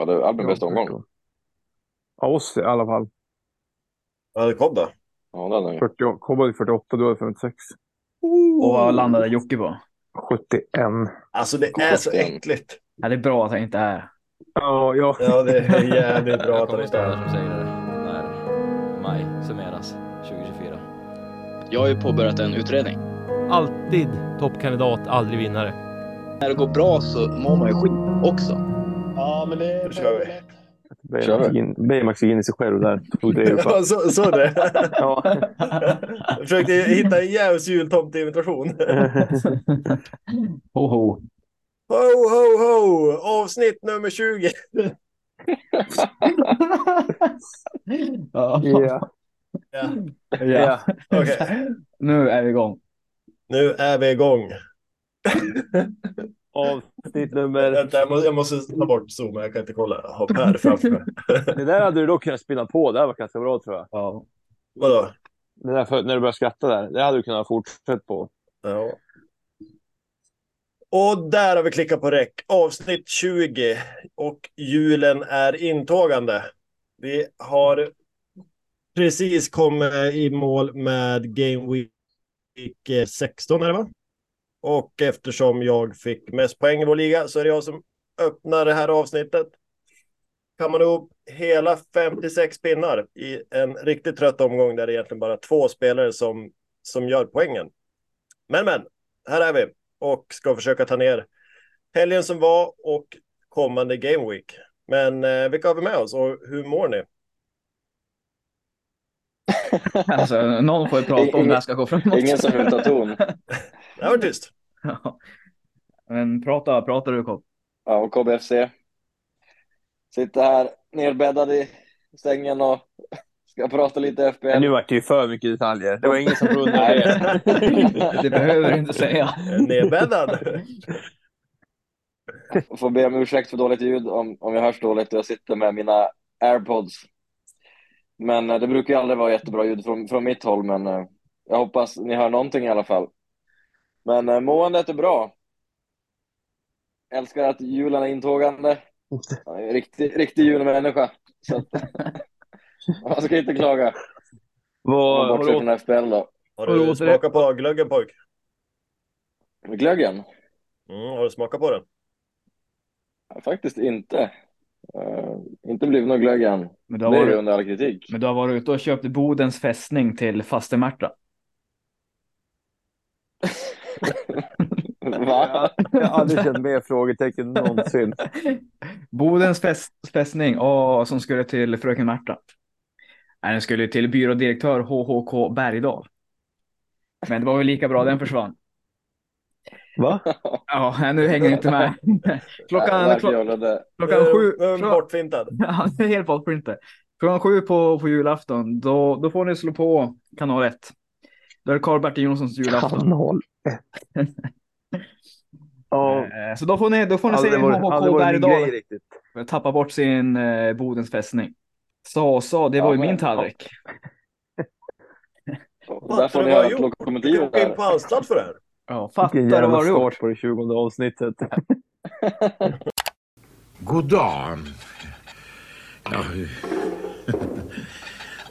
Ja, det är Albin bästa omgång. Ja, oss i alla fall. Ja, det kom då. Ja, den är 40, Kobbe 48, du hade 56. Och vad landade Jocke på? 71. Alltså det är så äckligt. Ja, det är bra att han inte är. Ja, ja. Ja, det är jävligt bra att han kommer inte stå där är. som säger det när maj summeras 2024. Jag har ju påbörjat en utredning. Alltid toppkandidat, aldrig vinnare. När det går bra så mår man ju skit också. Men det Då kör vi. Baymax gick in- i sig själv där. Tog det. Ja, så, så det. Ja. Jag försökte hitta en djävuls jultomteimitation. Ho, ho. Ho, ho, ho! Avsnitt nummer 20. Ja. Ja. Ja. ja. Okej, Nu är vi igång. nu är vi igång. Avsnitt nummer... Vänta, jag måste, ta bort zoomen. Jag kan inte kolla. Jag har Per framför mig. Det där hade du dock kunnat spinna på. Det här var ganska bra tror jag. Ja. Vadå? Det där för, när du började skratta där. Det hade du kunnat fortsätta på. Ja. Och där har vi klickat på räck. Avsnitt 20. Och julen är intågande. Vi har precis kommit i mål med Game Week eh, 16 är det va? Och eftersom jag fick mest poäng i vår liga så är det jag som öppnar det här avsnittet. Kan man upp hela 56 pinnar i en riktigt trött omgång där det är egentligen bara två spelare som, som gör poängen. Men men, här är vi och ska försöka ta ner helgen som var och kommande Game Week. Men eh, vilka har vi med oss och hur mår ni? Alltså, någon får ju prata om det här ska gå framåt. ingen som vill ta ton. Det var tyst. Ja. Men prata, prata du Kopp. Ja, och KBFC. Sitter här nerbäddad i sängen och ska prata lite FBL. Men nu vart det ju för mycket detaljer. Det var ingen som trodde det. Det behöver du inte säga. Nedbäddad. Jag får be om ursäkt för dåligt ljud om, om jag hörs dåligt. Jag sitter med mina airpods. Men eh, det brukar ju aldrig vara jättebra ljud från, från mitt håll, men eh, jag hoppas ni hör någonting i alla fall. Men eh, måendet är bra. Älskar att julen är intågande. Jag är en riktig, riktig julmänniska. Så att, man ska inte klaga. Vad, har, från FBL då. Har du smakat på glöggen pojk? Glöggen? Mm, har du smakat på den? Faktiskt inte. Eh, inte blivit någon glögg än. Men du har varit, under all kritik. men du har varit ute och köpt Bodens fästning till faste Märta. Va? jag har aldrig känt mer frågetecken någonsin. Bodens fäst, fästning, åh, som skulle till fröken Märta. Nej, den skulle till byrådirektör HHK Bergdahl. Men det var väl lika bra, den försvann. Va? Ja, nu hänger jag inte med. Klockan, Verkar klock, göra det. klockan sju. Nu är den klockan- bortfintad. Ja, är helt bortprintad. Klockan sju på, på julafton, då, då får ni slå på kanal 1. Då är det Karl-Bertil Jonssons julafton. Kanal Ja, Eh, Så då får ni, då får ni se HHK Bergdahl tappa bort sin eh, Bodens fästning. Så, så, det var ju men- min tallrik. Där får ni Vad har höra du gjort? Du lokomotivet kan åka in på anstalt för det här. Ja, fattar du vad du gjort? start på det 20 avsnittet. God dag. Ja,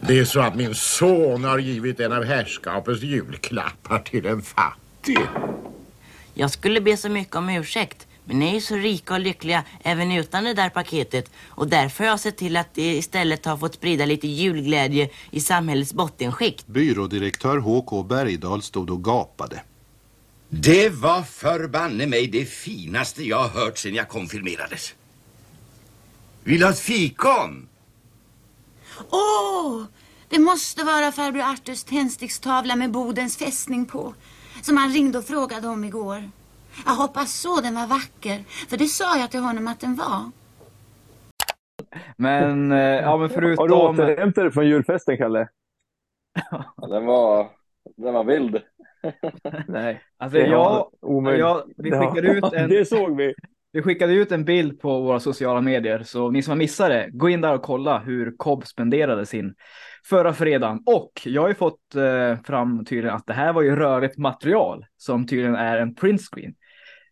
det är så att min son har givit en av herrskapets julklappar till en fattig. Jag skulle be så mycket om ursäkt, men ni är ju så rika och lyckliga även utan det där paketet och därför har jag sett till att det istället har fått sprida lite julglädje i samhällets bottenskikt. Byrådirektör H.K. Bergdahl stod och gapade. Det var förbanne mig det finaste jag har hört sedan jag konfirmerades. Vill du ha ett fikon? Åh, det måste vara farbror Arturs tändstickstavla med Bodens fästning på. Som han ringde och frågade om igår. Jag hoppas så den var vacker. För det sa jag till honom att den var. Men, eh, ja men Har du förutom... återhämtat dig från julfesten, Kalle? Ja, Den var, den var vild. Nej, alltså Det jag, jag, vi Det var- skickade ut en... Det såg vi. Vi skickade ut en bild på våra sociala medier, så ni som har missat det, gå in där och kolla hur Cobb spenderade sin förra fredagen. Och jag har ju fått eh, fram tydligen att det här var ju rörligt material som tydligen är en printscreen.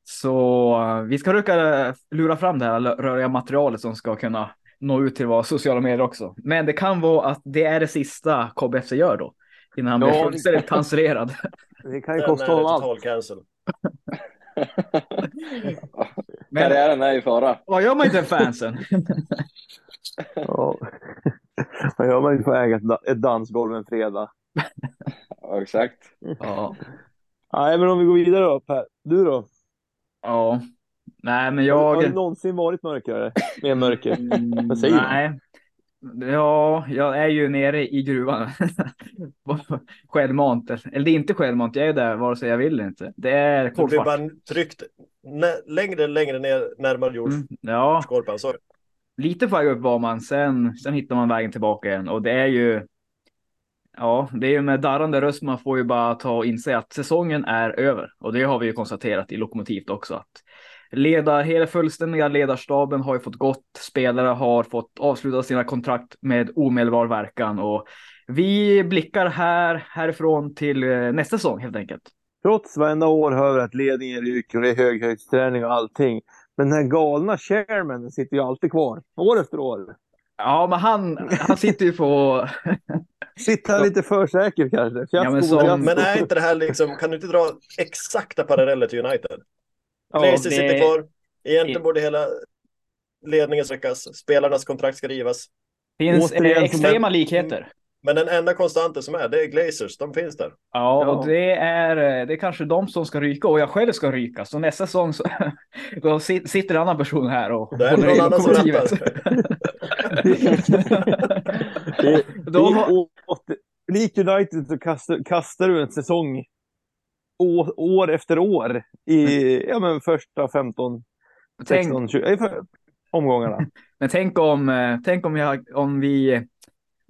Så eh, vi ska försöka lura fram det här röriga materialet som ska kunna nå ut till våra sociala medier också. Men det kan vara att det är det sista KBFC gör då. Innan han Ja, blir det- fullständigt cancererad. Det kan ju kosta honom allt. total cancel. Men Karriären är i fara. vad gör man inte fansen? Ja. Vad gör man ju för att äga ett da- ett dansgolv en fredag? Ja, exakt. Ja. Nej, men om vi går vidare då Per. Du då? Ja. Nej, men Har, har jag... någonsin varit mörkare? Mer mörker? Vad säger du? Nej. Ja, jag är ju nere i gruvan. självmant. Eller det är inte självmant, jag är där vare sig jag vill eller inte. Det är Du blir kolsvart. bara tryckt längre, längre ner, närmare jordskorpan. Ja, Så lite på väg upp var man, sen, sen hittar man vägen tillbaka igen. Och det är ju, ja, det är ju med darrande röst man får ju bara ta och inse att säsongen är över. Och det har vi ju konstaterat i Lokomotivt också. Att ledar, hela fullständiga ledarstaben har ju fått gått, spelare har fått avsluta sina kontrakt med omedelbar verkan. Och vi blickar här, härifrån till eh, nästa säsong helt enkelt. Trots varenda år hör vi att ledningen ryker och det är höghöjdsträning och allting. Men den här galna chairmanen sitter ju alltid kvar. År efter år. Ja, men han, han sitter ju på... Sitter han lite för säker kanske? Ja, men som-. Men är inte det här liksom, kan du inte dra exakta paralleller till United? Ja, Glazer det- sitter kvar. Egentligen borde hela ledningen sträckas. Spelarnas kontrakt ska rivas. finns eh, Återigen, extrema likheter. Men den enda konstanten som är, det är Glazers. De finns där. Ja, och det är, det är kanske de som ska ryka och jag själv ska ryka. Så nästa säsong så då sit- sitter en annan person här och är det i någon annan som. Det, Då har- är likt United så kastar, kastar du en säsong år, år efter år i ja, men första 15, Tänk, 16, 20 eh, för- omgångarna. men tänk om, eh, tänk om, jag, om, vi,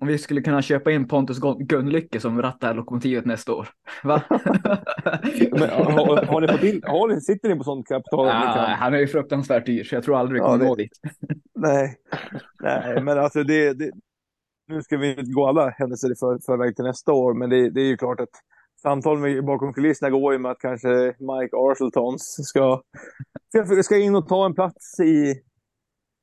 om vi skulle kunna köpa in Pontus Gun- Gunlycke som rattar lokomotivet nästa år. Va? Men, har, har ni fått in, har ni, sitter ni på sånt kapital? ja, kan? han är ju fruktansvärt dyr så jag tror aldrig vi Ja, kommer det- nå dit. Nej, nej, men alltså det, det, nu ska vi inte gå alla händelser i för, förväg till nästa år, men det, det är ju klart att samtal med, bakom kulisserna går ju med att kanske Mike Arseltons ska, ska in och ta en plats i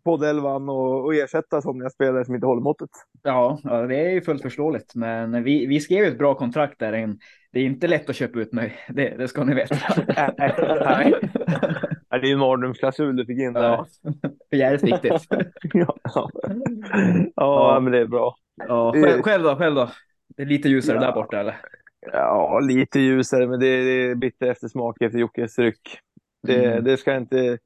poddelvan och, och ersätta somliga spelare som inte håller måttet. Ja, ja, det är ju fullt förståeligt. Men vi, vi skrev ju ett bra kontrakt där. Det är inte lätt att köpa ut mig. Det, det ska ni veta. Nej. Det är ju en mardrömsklausul du fick in där. Ja, för jävligt viktigt. Ja, ja. ja, men det är bra. Ja, själv, själv då? Själv då? Det är lite ljusare Ja. där borta eller? Ja, lite ljusare, men det är, det är bitter eftersmak efter Jockes ryck. Det, Mm. det ska inte...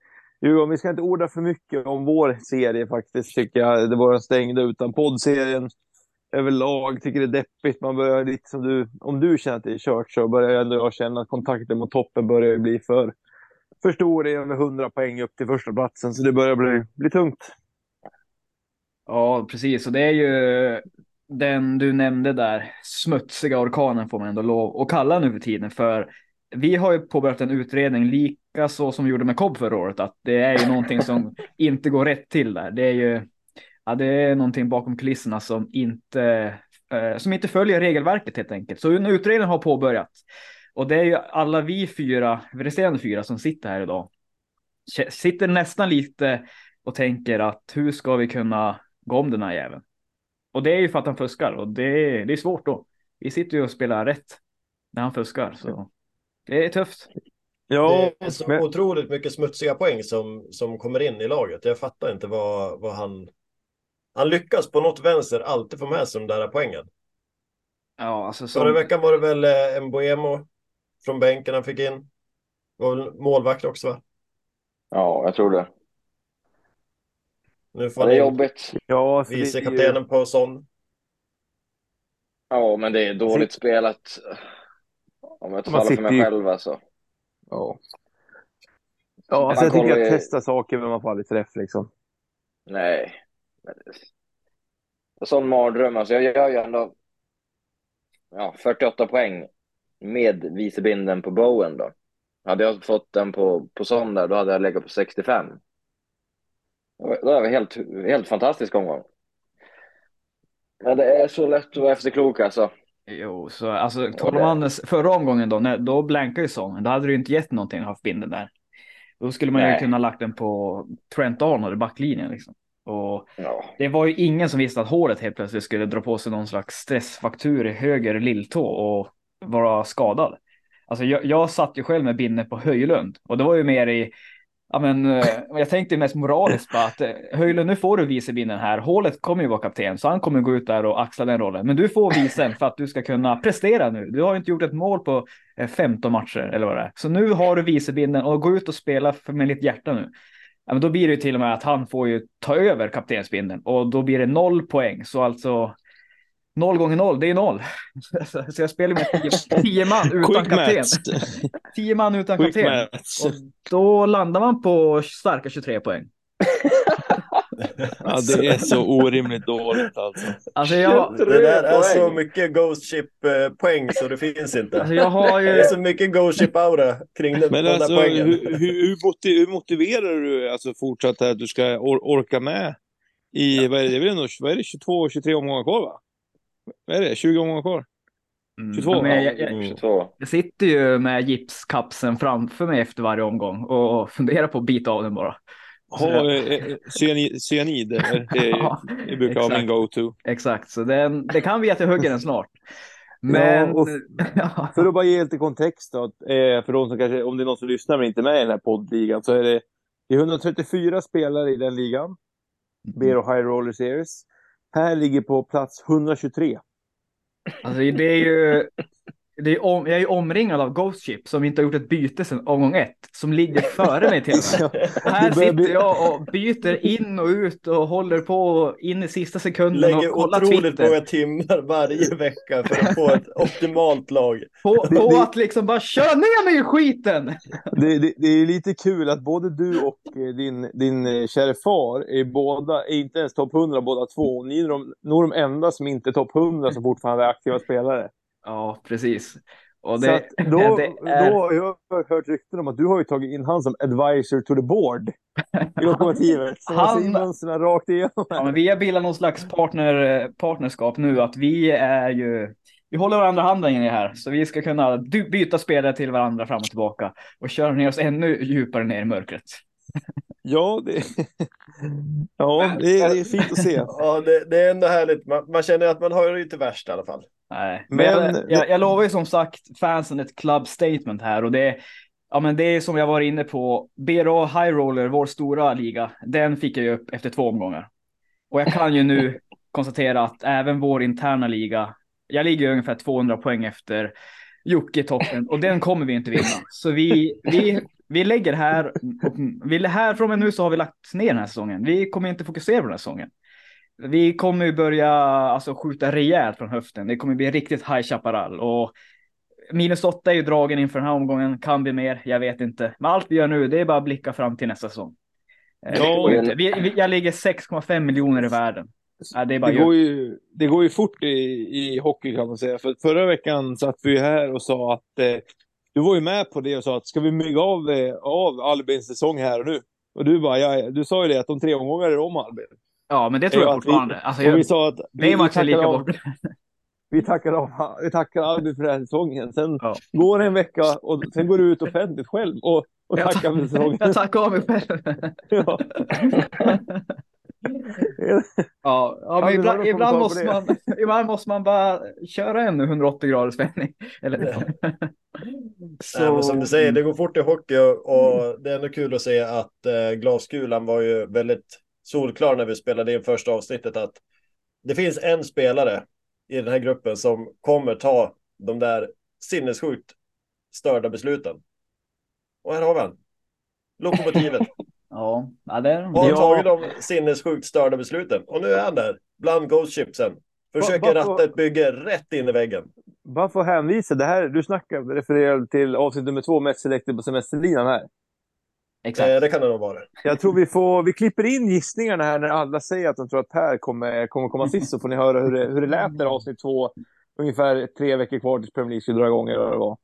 Djurgården, vi ska inte orda för mycket om vår serie faktiskt, tycker jag. Det var den stängda utan poddserien överlag. Tycker det är deppigt. Man börjar lite som du, om du känner att det är kört så börjar ändå jag känna att kontakten mot toppen börjar bli för, för stor. Det är med 100 poäng upp till första platsen, så det börjar bli, bli tungt. Ja, precis. Och det är ju den du nämnde där, smutsiga orkanen får man ändå lov att kalla nu för tiden. För vi har ju påbörjat en utredning, lika så som vi gjorde med Cobb förra året, att det är ju någonting som inte går rätt till där. Det är ju ja, det är någonting bakom kulisserna som inte, eh, som inte följer regelverket helt enkelt. Så en utredning har påbörjats. Och det är ju alla vi fyra, resterande fyra som sitter här idag, sitter nästan lite och tänker att hur ska vi kunna gå om den här jäveln? Och det är ju för att han fuskar och det är, det är svårt då. Vi sitter ju och spelar rätt när han fuskar, så det är tufft. Ja, det är så men- otroligt mycket smutsiga poäng som, som kommer in i laget. Jag fattar inte vad, vad han... Han lyckas på något vänster alltid få med sig de där poängen. Ja, alltså som... Förra veckan var det väl eh, Mbuemo från bänken han fick in. Var väl målvakt också va? Ja, jag tror det. Nu får Ja, han det är jobbigt. Ja, det är ju- vicekaptenen på sån. Ja, men det är dåligt spelat. Om jag Man talar för sitter mig ju- själv alltså. Ja. Ja, alltså jag tycker att ju- testa saker men man får aldrig träff liksom. Nej. Det- En sån mardröm. Alltså jag gör ju ändå ja, 48 poäng med vicebinden på Bowen då. Hade jag fått den på, på sån där, då hade jag legat på 65. Då var- det helt, helt fantastisk omgång. Men det är så lätt att vara efterklok alltså. Jo, så alltså talar man förra omgången då, när, då blankade ju sången. Då hade du ju inte gett någonting att ha haft binden där. Då skulle man ju Nej. kunna ha lagt den på Trent Arnold i backlinjen. Liksom. Och Ja. det var ju ingen som visste att håret helt plötsligt skulle dra på sig någon slags stressfaktur i höger lilltå och vara skadad. Alltså jag, jag satt ju själv med binne på Höjlund och det var ju mer i Ja, eh, men jag tänkte mest moraliskt på att Höjle, Höjlund, nu får du vicebinden här. Hålet kommer ju vara kapten, så han kommer gå ut där och axla den rollen. Men du får visen för att du ska kunna prestera nu. Du har ju inte gjort ett mål på eh, 15 matcher eller vad det är. Så nu har du vicebinden och gå ut och spela med ditt hjärta nu. Ja, men då blir det ju till och med att han får ju ta över kaptensbindeln och då blir det noll poäng. Så alltså noll gånger noll, det är noll. Så jag spelar med tio, tio man utan kapten. Tio man utan Quick kapten. maths. Och då landar man på starka 23 poäng. Ja, det är så orimligt dåligt alltså. Alltså jag, Det där är så mycket Ghost Ship-poäng så det finns inte. Alltså, jag har ju- Det är så mycket Ghost Ship-aura kring den, Men de alltså, där poängen. hur, hur, hur, motiv, hur motiverar du alltså fortsatt att du ska or, orka med i, vad är det, vad är det, 22, 23 omgångar kvar va? Vad är det, 20 omgångar kvar? 22? Mm. jag, Mm, jag, 22. jag sitter ju med gipskapseln framför mig efter varje omgång och, funderar på att bita av den bara. Ha jag- eh, eh, cyanid, cyanid? Det, är- Ja, det brukar vara min go-to. Exakt, så den, det kan bli att jag hugger den snart. Men... Ja, och För att bara ge lite kontext då, eh, för de som kanske, om det är någon som lyssnar men inte är med i den här poddligan, så är det, det är 134 spelare i den ligan. Bero High Roller Series. Här ligger på plats 123. Alltså det är ju... Det är om, jag är omringad av Ghost Ship som inte har gjort ett byte sedan omgång ett. Som ligger före mig till och med. Här Det sitter jag och byter in och ut och håller på in i sista sekunden Lägger och kollar otroligt Twitter. många timmar varje vecka för att få ett optimalt lag. På, på att liksom bara köra ner mig i skiten! Det, det, det är lite kul att både du och eh, din, din eh, kära far är båda, är inte ens topp 100 båda två. Ni är de, nog de enda som inte är topp 100 som fortfarande är aktiva spelare. Ja, precis. Och Så det, att då, det är... då har jag hört rykten om att du har ju tagit in han som advisor to the board i lokomotivet. Som Han- mönstren rakt igenom. Ja, men vi har bildat någon slags partner, partnerskap nu, att vi är ju... Vi håller varandra handen i det här, så vi ska kunna byta spelare till varandra fram och tillbaka och köra ner oss ännu djupare ner i mörkret. Ja, det, ja, det, är, det är fint att se. Ja, det, det är ändå härligt. Man, man känner att man har det inte värst i alla fall. Nej, men, Men- jag, jag, jag lovar ju som sagt fansen ett club statement här och det, ja, men det är som jag var inne på. BRA High Roller, vår stora liga, den fick jag ju upp efter två omgångar. Och jag kan ju nu konstatera att även vår interna liga, jag ligger ju ungefär 200 poäng efter Jocke toppen och den kommer vi inte vinna. Så vi, vi, vi lägger här, vi, här från och med nu så har vi lagt ner den här säsongen. Vi kommer inte fokusera på den här säsongen. Vi kommer ju börja alltså, skjuta rejält från höften. Det kommer bli riktigt High Chaparral. Och minus åtta är ju dragen inför den här omgången. Kan bli mer, jag vet inte. Men allt vi gör nu, det är bara att blicka fram till nästa säsong. Eh, Ja, men- vi, vi, jag ligger 6,5 miljoner i världen. Ja, det Det går, ju, det går ju fort i, i hockey kan man säga. För förra veckan satt vi ju här och sa att eh, du var ju med på det och sa att ska vi mygga av, eh, av Albins säsong här och nu? Och du bara, ja, du sa ju det att om tre omgångar är det om Albin. Ja, men det tror Ja, jag vi- fortfarande. Alltså, och jag, vi sa att det vi- är vi lika bort. Vi tackar, av, vi tackar Albin för den här säsongen. Sen går det en vecka och sen går du ut offentligt själv och, och tackar för tack- säsongen. Jag tackar av mig själv. Ja. Ja, ja men ibland, ibland, måste man, ibland måste man bara köra en 180 graders vändning. Eller... Nej, men som du säger, det går fort i hockey och, och det är ändå kul att se att eh, glaskulan var ju väldigt solklar när vi spelade in första avsnittet att det finns en spelare i den här gruppen som kommer ta de där sinnessjukt störda besluten. Och här har vi han. Lokomotivet. Ja, ja det Har tagit de sinnessjukt störda besluten. Och nu är han där, bland Ghost Chipsen. Försöker Va- va- ratta ett bygge rätt in i väggen. Bara för att hänvisa, det här, du snackar, refererar till avsnitt nummer två, Mest Selected på semesterlinan här. Exakt. Eh, det kan det nog vara. Jag tror vi får, vi klipper in gissningarna här när alla säger att de tror att Per kommer, kommer komma sist så får ni höra hur det, hur det lät när avsnitt två, ungefär tre veckor kvar tills Premier League skulle dra igång eller vad det var.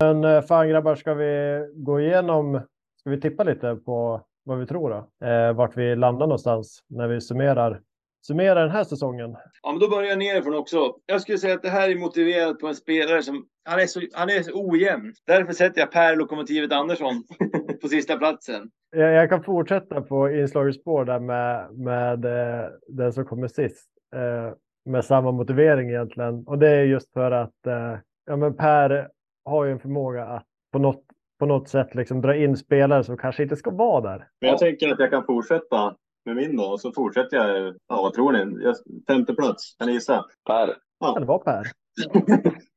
Men eh, fan grabbar, ska vi gå igenom, ska vi tippa lite på vad vi tror då? Eh, vart vi landar någonstans när vi summerar summera den här säsongen? Ja, men då börjar jag nerifrån också. Jag skulle säga att det här är motiverat på en spelare som han är så, han är så ojämn. Därför sätter jag Per Lokomotivet Andersson på sista platsen. Jag, jag kan fortsätta på inslagets spår där med, med eh, den som kommer sist. Eh, med samma motivering egentligen. Och det är just för att eh, ja, men Per har ju en förmåga att på något, på något sätt liksom dra in spelare som kanske inte ska vara där. Men jag tänker att jag kan fortsätta med min då. Och så fortsätter jag. Ja, vad tror ni? Jag, femte plats. Kan ni gissa? Per. Ja, det var Per.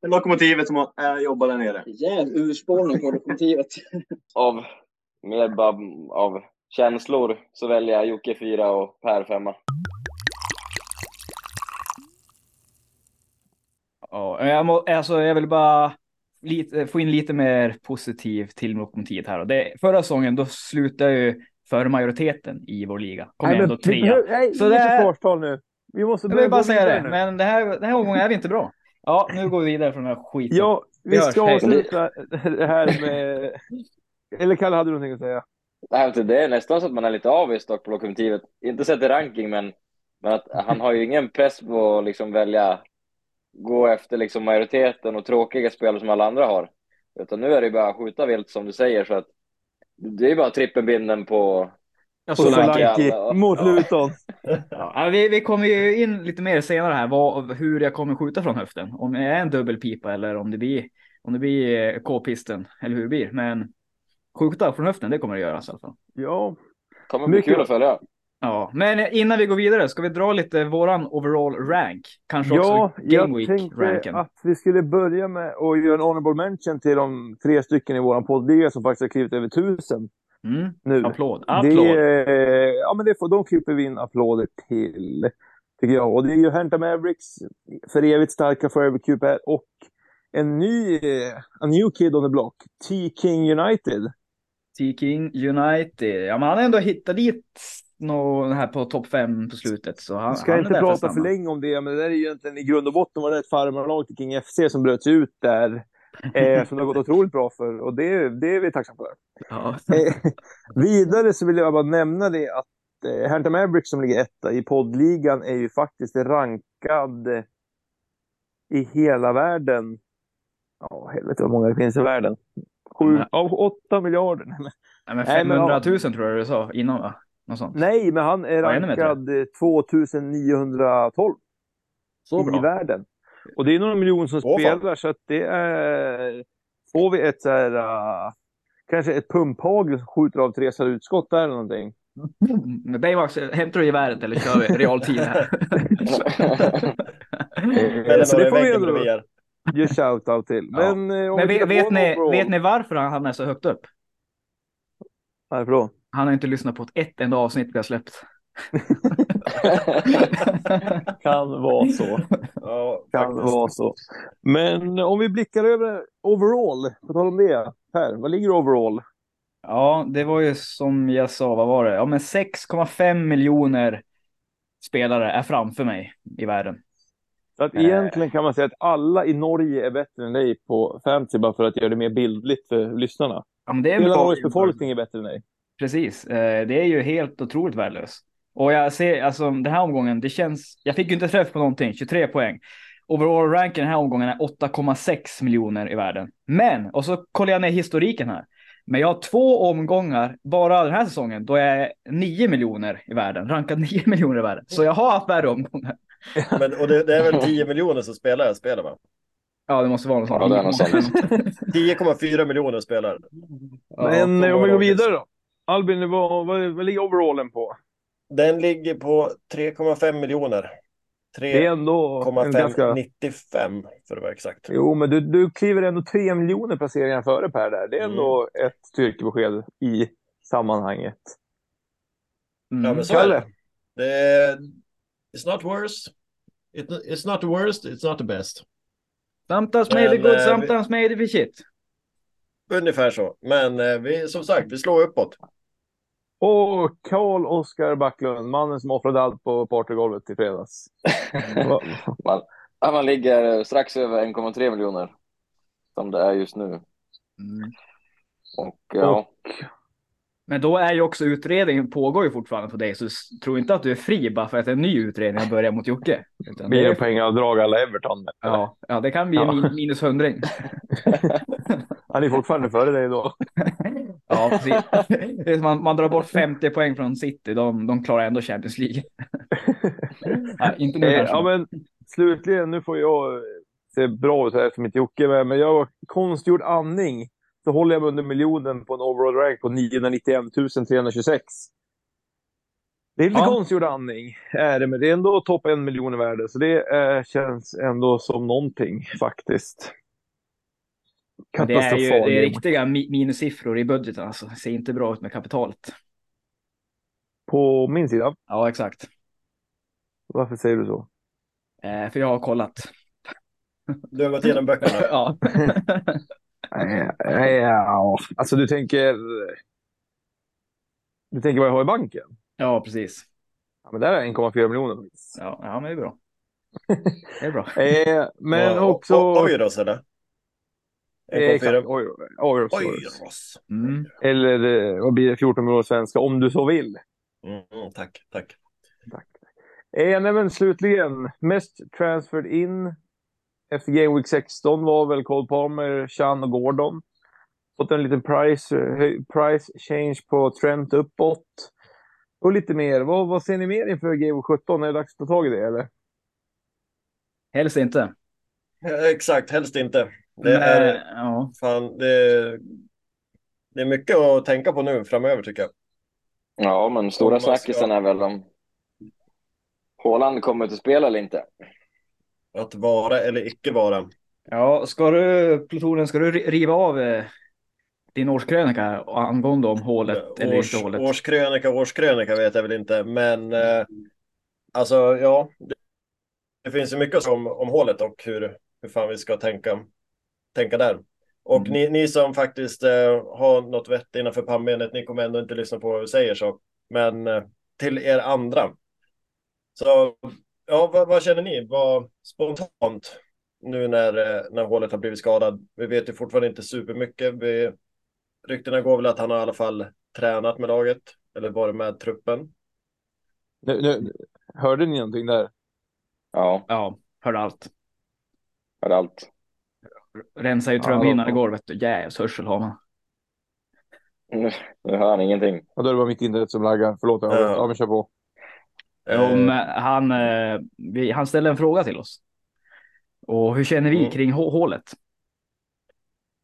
Lokomotivet som äh, jobbar där nere. Jävla urspårning på lokomotivet. Av mer bara av känslor så väljer jag Jocke fyra och Per femma. Ja, jag, må, alltså, jag vill bara lite, få in lite mer positivt till lokomotivet här. Det, förra säsongen då slutade ju för majoriteten i vår liga. Kom Nej, men ändå trea. Nej, Så det är- försvarstal nu. Vi måste Jag börja vill bara säga det, nu. men det här, den här omgången är vi inte bra. Ja, nu går vi vidare från den här skiten. Ja, vi hörs, ska avsluta det här med... Eller Kalle, hade du någonting att säga? Nej, men det är nästan så att man är lite avis dock på lokomotivet. Inte sett i ranking, men, men att han har ju ingen press på att liksom välja gå efter liksom majoriteten och tråkiga spelare som alla andra har. Utan nu är det ju bara att skjuta vilt som du säger, så att det är bara trippelbinden på Solanke mot Ja. Luton. Ja, vi, vi kommer ju in lite mer senare här vad, hur jag kommer skjuta från höften. Om det är en dubbelpipa eller om det blir, om det blir eh, k-pisten eller hur det blir. Men skjuta från höften, det kommer det göras i alla fall. Ja. kommer bli Mycket kul att följa. Ja, men innan vi går vidare ska vi dra lite våran overall rank. Kanske Ja, också Game jag tänkte att vi skulle börja med att göra en honorable mention till de tre stycken i vår poddliga som faktiskt har klivit över tusen Mm. nu. Applåd. Applåd. Det, eh, ja, men det får, de klipper vi in applåder till, tycker jag. Och det är ju Hanta Mavericks, för evigt starka Forever här, och en ny, eh, a new kid on the block, T-King United. T-King United. Ja, men han har ändå hittat dit nå här på topp fem på slutet. Så han, ska han inte prata stanna. för länge om det, men det är ju egentligen i grund och botten var det ett farmarlag till King FC som bröt sig ut där. Eh, som det har gått otroligt bra för och det, det är vi tacksamma för. Ja. Eh, vidare så vill jag bara nämna det att eh, Hanta Mavericks som ligger etta i poddligan är ju faktiskt rankad i hela världen. Ja, helvete vad många det finns i världen. Sju av åtta miljarder. Nej, men, Nej, men Nej, men 500 ja. 000 tror jag du sa innan va? Något sånt. nej, men han är Ja, rankad eh, 2912 Så i bra. världen. Och det är några miljoner som Åh, fan. spelar så att det är... Får vi ett så här... Uh, kanske ett pumphagel som skjuter av Therese utskott där eller någonting. Men Baymax, hämtar du geväret eller kör vi realtid här? Eller så det i får vi ändå ge shout-out till. Ja. Men, eh, om Men vi vet, vet, ni, vet ni varför han hamnar så högt upp? Varför då? Han har inte lyssnat på ett enda avsnitt vi har släppt. Kan vara så. Ja, Kan vara så. Men om vi blickar över overall, på tal om det. Per, vad ligger overall? Ja, det var ju som jag sa, vad var det? Ja, men 6,5 miljoner spelare är framför mig i världen. Så att Eh. egentligen kan man säga att alla i Norge är bättre än dig på fantasy bara för att göra det mer bildligt för lyssnarna. Ja, men det är Hela. Norges befolkning är bättre än dig. Precis, eh, det är ju helt otroligt värdelöst. Och jag ser, alltså den här omgången, det känns, jag fick ju inte träff på någonting, 23 poäng. Overall ranken den här omgången är 8,6 miljoner i världen. Men, och så kollar jag ner historiken här. Men jag har två omgångar, bara den här säsongen, då jag är 9 miljoner i världen, rankad 9 miljoner i världen. Så jag har haft värre omgångar. Men, och det, det är väl 10 miljoner som spelar här spelet va? Ja, det måste vara något sånt. Ja, det är något sånt. 10,4 miljoner spelar. Men eh, om vi går vidare då. Albin, vad, vad, vad ligger overallen på? Den ligger på 3,5 miljoner. Det är ändå en ganska... 3,595 för att vara exakt. Jo, men du, du kliver ändå tre miljoner placeringar före Per där. Det är ändå Mm. ett styrkebesked i sammanhanget. Mm. Ja, men så är det. det är, it's not worse. It, it's not the worst, it's not the best. Sometimes maybe Men, good, eh, vi- sometimes maybe shit. Ungefär så. Men eh, vi, som sagt, vi slår uppåt. Och Karl Oskar Backlund, mannen som offrade allt på partygolvet i fredags. Man, man ligger strax över 1,3 miljoner som det är just nu. Mm. Och ja, Men då är ju också utredningen pågår ju fortfarande på dig, så tro inte att du är fri bara för att en ny utredning har börjat mot Jocke. Utan Blir det är- poängavdrag alla Everton? Ja, ja, det kan bli en Ja. min- minus hundring. Han är fortfarande före dig då. Ja, precis. Man, man drar bort 50 poäng från City, de, de klarar ändå Champions League. Nej, inte nu Eh, ja, men slutligen, nu får jag se bra ut här som inte Jocke är med, men jag har konstgjord andning. Så håller jag mig under miljonen på en overall rank på 991 326. Det är lite Ja. konstgjord andning, är det, men det är ändå topp en miljon i värde, så det eh, känns ändå som någonting faktiskt. Det är ju det är riktiga mi- minussiffror i budgeten, alltså. Det ser inte bra ut med kapitalet. På min sida? Ja, exakt. Varför säger du så? Eh, för jag har kollat. Du har gått igenom böckerna? ja. Alltså du tänker... Du tänker vad jag har i banken? ja, precis. Ja, men där är 1,4 miljoner faktiskt. Ja, ja, men det är bra. Det är bra. Eh, men också... och- Oiros eller? Eh, exakt, oj, oj, oj. Oiros. Mm. Eller eh, vad blir det, 14 miljoner svenska, om du så vill. Mm, tack, tack. Eh, nej, men slutligen, mest transferred in efter Game Week 16 var väl Cole Palmer, Chan och Gordon. Fått en liten price, eh, price change på Trent uppåt. Och lite mer. Vad, vad ser ni mer inför Game Week 17? Är det dags att ta tag i det eller? Helst inte. Exakt, helst inte. Det Men, är, ja. fan, det, det är mycket att tänka på nu framöver tycker jag. Ja, men stora ska- snackisen är väl om Haaland kommer till spel eller inte. Att vara eller icke vara. Ja, ska du, Plutonen, ska du ri- riva av eh, din årskrönika angående om hålet eller Års, inte hålet? årskrönika, årskrönika vet jag väl inte, men eh, alltså ja. Det, det finns ju mycket om, om hålet och hur, hur fan vi ska tänka, tänka där. Och Mm. ni, ni som faktiskt eh, har något vett innanför pannbenet, ni kommer ändå inte lyssna på vad vi säger så. Men eh, till er andra. Så ja, vad, vad känner ni? Vad spontant nu när, eh, när hålet har blivit skadad? Vi vet ju fortfarande inte supermycket. Vi, ryktena går väl att han har i alla fall tränat med laget eller varit med truppen. Nu, nu, hörde ni någonting där? Ja, Ja, hörde allt. hörde allt. Rensade ju trumhinnan ja. igår, vet du. Jävs hörsel har man. Nu, hör han ingenting. Ja, då är det bara mitt internet som laggar. Förlåt. Ja, Ja. ja men kör på. Om han, eh, vi, han ställde en fråga till oss. Och hur känner vi Mm. kring hå- hålet?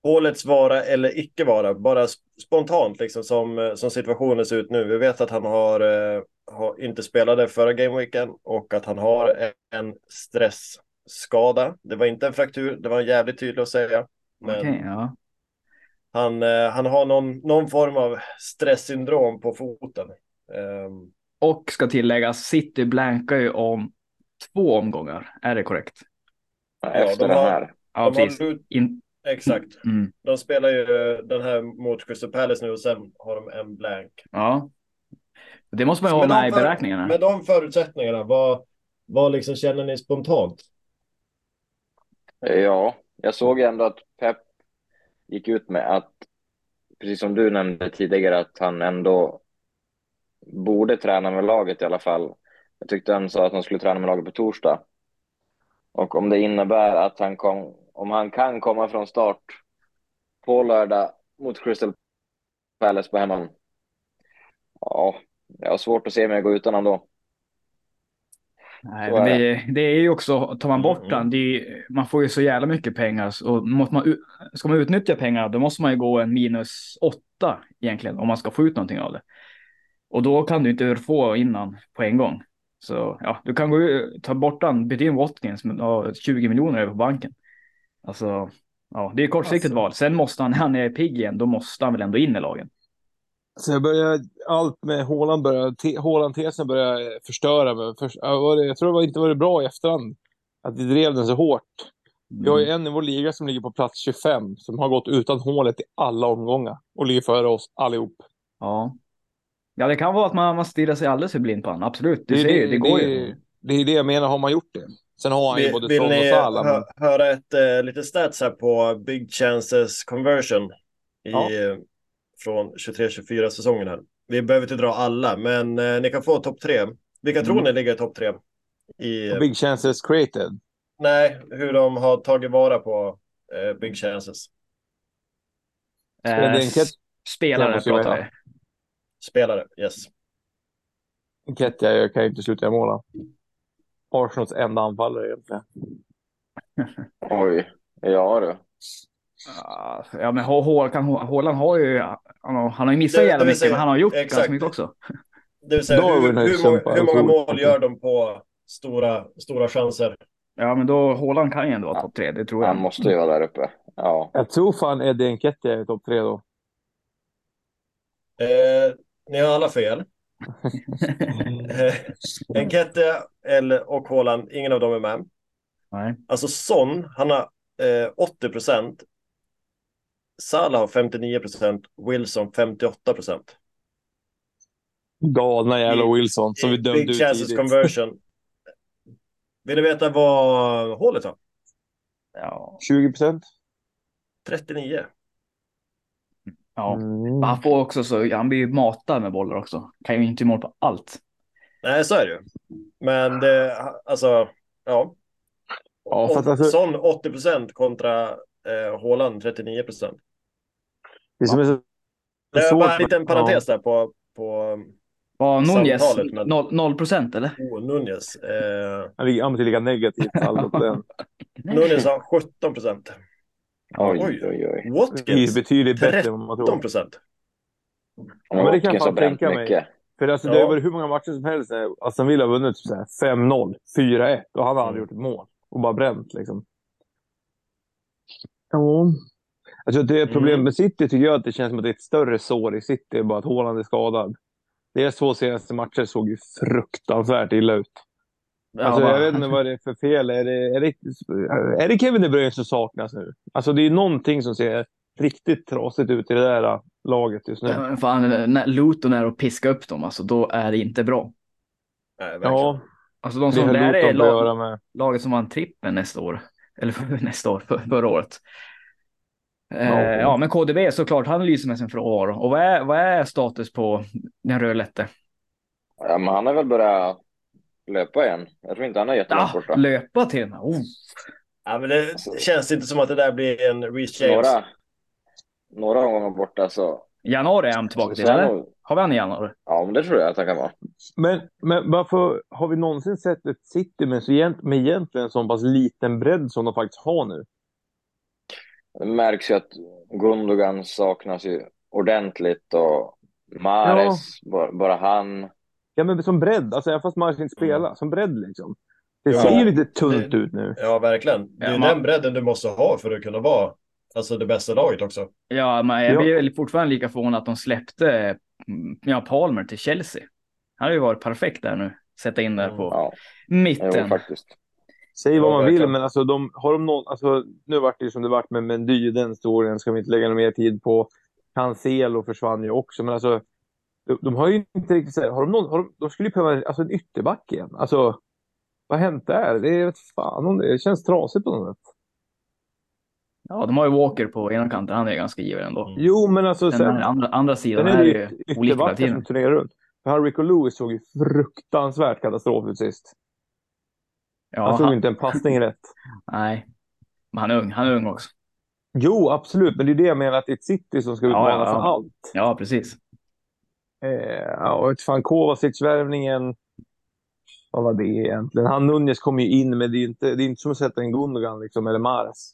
Hålets vara eller icke vara, bara sp- spontant liksom som, eh, som situationen ser ut nu. Vi vet att han har, eh, har inte spelade förra gameweeken och att han har en stressskada. Det var inte en fraktur, det var jävligt tydligt att säga. Men Okej, ja. han, eh, han har någon, någon form av stresssyndrom på foten. Ehm, Och ska tilläggas, City blankar ju om två omgångar. Är det korrekt? Efter de har- här. Ja, de har precis. lut- In, Exakt. mm, De spelar ju eh, den här mot Crystal Palace nu och sen har de en blank. ja. Det måste man ju ha med i beräkningarna. Med de förutsättningarna, vad, vad liksom känner ni spontant? Eh, ja, jag såg ju ändå att Pep gick ut med att, precis som du nämnde tidigare, att han ändå borde träna med laget i alla fall. Jag tyckte han sa att han skulle träna med laget på torsdag. Och om det innebär att han kom, om han kan komma från start på lördag mot Crystal Palace på hemman. Ja, jag har svårt att se mig gå utan honom då. Nej, men är det, det är ju också, tar man bort Mm, den, det är, man får ju så jävla mycket pengar. Så måste man, ska man utnyttja pengarna, då måste man ju gå en minus åtta egentligen, om man ska få ut någonting av det. Och då kan du inte få innan på en gång. Så ja, du kan gå ta bort den, byta in Watkins med ja, 20 miljoner över på banken. Alltså, ja, det är kortsiktigt Alltså. val. Sen måste han, när han är pigg igen, då måste han väl ändå in i lagen. Så jag börjar, allt med Haaland börjar, te, Haaland-tesen börjar förstöra mig. För, ja, var det, jag tror det var inte var det bra i efterhand. Att vi drev den så hårt. Vi har ju en i vår liga som ligger på plats 25. Som har gått utan hålet i alla omgångar. Och ligger före oss allihop. Ja. Ja, det kan vara att man, man stirrar sig alldeles för blind på honom. Absolut, du Det är ser ju, det, det går det, ju. Det är det jag menar, har man gjort det. Sen har han ju Vill, både vill Son och ni Salah. hö, Men... höra ett eh, lite stats här på Big Chances Conversion i, Ja. Eh, från 23-24 säsongen här. Vi behöver inte dra alla, men eh, ni kan få topp tre. Vilka tror Mm. ni ligger i topp tre? I, Och Big chances created. Nej, hur de har tagit vara på eh, big chances. Det en Eh, spelare pratar vi. Spelare, yes. Nketiah kan ju inte sluta göra mål. Arsenals enda anfallare egentligen. Oj, ja du. Ja, men Haaland har ju, han har, ju missat jävla mycket, men han har gjort exakt. ganska mycket också. Det vill säga, hur, hur, många, hur många mål gör de på stora, stora chanser? Ja, men då Haaland kan ju ändå vara topp tre, det tror jag. Han måste ju vara där uppe. Ja. Jag tror fan Eddie Nketiah är topp tre då. Eh, ni har alla fel. eh, eller, och Haaland, ingen av dem är med. Nej. Alltså Son, han har eh, 80 procent. Salah har 59 procent. Wilson 58 procent. Galna jävla Wilson som vi dömde Big ut chances tidigt. conversion. Vill ni veta vad hålet har? Ja. 20 procent. 39. Ja. Mm. Han får också så, han blir ju matad med bollar också. Kan ju inte mål på allt. Nej, så är det ju. Men det, alltså, ja. Ja, för att alltså- Son 80 procent kontra eh, Haaland 39 procent. Det som är så Det är svårt bara en liten parentes där på, på Var Nunez Samtalet med- noll- noll procent eller? oh, Nunez. Eh, Han ligger han ligga negativt. Nunez har 17 procent. Oj, Oj. oj, oj. Det är Watkins betydligt bättre än man 13 tror. procent. Ja, men det kan jag fan tänka mig. För alltså, det har Ja. varit hur många matcher som helst när Aston Villa har vunnit typ så här 5-0, 4-1 och han har aldrig gjort ett mål. Och bara bränt liksom. Ja. Alltså det är problem Mm. med City tycker jag att det känns som att det är ett större sår i City, bara att Haaland är skadad. Deras två senaste matcher såg ju fruktansvärt illa ut. Alltså, jag vet inte vad det är för fel. Är det, är det, är det Kevin De Bruyne som saknas nu? Alltså det är någonting som ser riktigt trasigt ut i det där laget just nu. Ja, Fan, när Luton är och piska upp dem, alltså, då är det inte bra. Nej. Ja, Alltså de det som det här är att lag, med. laget som vann trippen nästa år. Eller nästa år, för, förra året. Eh, Ja. men KDB såklart, han lyser med sin frånvaro. Och vad är, vad är status på den rödlätte? Ja, men han har väl börjat löpa igen. Jag tror inte han är jättelångt borta. löpa till och med. Oh. Ja, men det känns inte som att det där blir en Reece James. Några, några omgångar borta så. Januari är han tillbaka till, eller? nog- Har vi han i januari? Ja, men det tror jag att han kan vara. Men, men varför har vi någonsin sett ett City med, så egent, med egentligen en så pass liten bredd som de faktiskt har nu? Det märks ju att Gundogan saknas ju ordentligt och Mares, bara, bara han. Ja, men som bredd. Alltså även fast Mares inte spelar, som bredd liksom. Det Ja. ser ju lite tunt ut nu. Ja, verkligen. Det är Ja, man- den bredden du måste ha för att kunna vara alltså, det bästa laget också. Ja, men jag Ja. blir väl fortfarande lika förvånad att de släppte mm, ja, Palmer till Chelsea. Han har ju varit perfekt där nu. Sätta in där på Ja, mitten. jo, faktiskt. Säg vad Ja, man vill, verkligen. men alltså, de, har de någon, alltså, nu vart det som det vart med Mendy, den historien ska vi inte lägga någon mer tid på. Cancelo försvann ju också, men alltså de, de har ju inte riktigt så här, har de någon, har de, de skulle ju behöva alltså, en ytterback igen. Alltså, vad har hänt där? Det, är, fan om det, det känns trasigt på något sätt. Ja, de har ju Walker på ena kanten. Han är ganska given ändå. Jo, men alltså Den sen, andra, andra sidan sen är är det ju ju olika hela tiden. som turnerar runt. För han Rico Lewis såg ju fruktansvärt ut sist. Ja, han såg han, inte en passning rätt. nej, men han är ung. Han är ung också. Jo, absolut, men det är det jag menar att det är ett City som ska utmana Ja, ja, för allt. Ja, precis. Eh, och fan, Kovacic-värvningen. Vad var det egentligen? Han Nunez kom ju in, men det är inte, det är inte som att sätta en Gundogan liksom, eller Mares.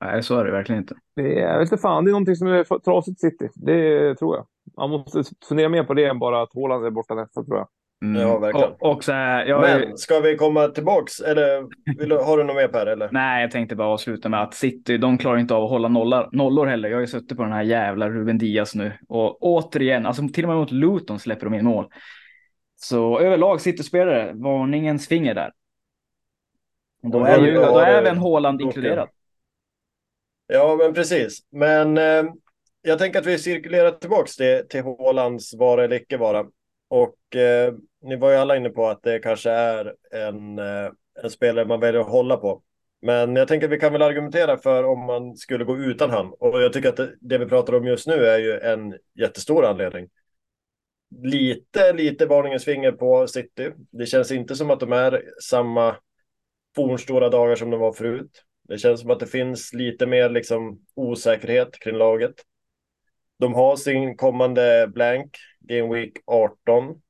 Nej, så är det verkligen inte. Det är, jag vet inte fan, det är någonting som är trasigt City. Det tror jag. Man måste fundera mer på det än bara att Haaland är borta nästa, tror jag. Mm. Ja, verkligen. Och, och så här, jag, Men ska vi komma tillbaks? Eller vill har du något mer Per? Eller? Nej, jag tänkte bara avsluta med att City, de klarar inte av att hålla nollar, nollor heller. Jag har ju suttit på den här jävla Ruben Diaz nu. Och återigen, alltså till och med mot Luton släpper de in mål. Så överlag City-spelare, varningens finger där. Då är ju då är även okej. inkluderad. Ja, men precis. Men eh, jag tänker att vi cirkulerar tillbaks till, till Haalands vara eller icke vara. Och eh, ni var ju alla inne på att det kanske är en, eh, en spelare man väljer att hålla på. Men jag tänker att vi kan väl argumentera för om man skulle gå utan han. Och jag tycker att det, det vi pratar om just nu är ju en jättestor anledning. Lite, lite varningens finger på City. Det känns inte som att de är samma fornstora dagar som de var förut. Det känns som att det finns lite mer liksom osäkerhet kring laget. De har sin kommande blank, Game Week 18.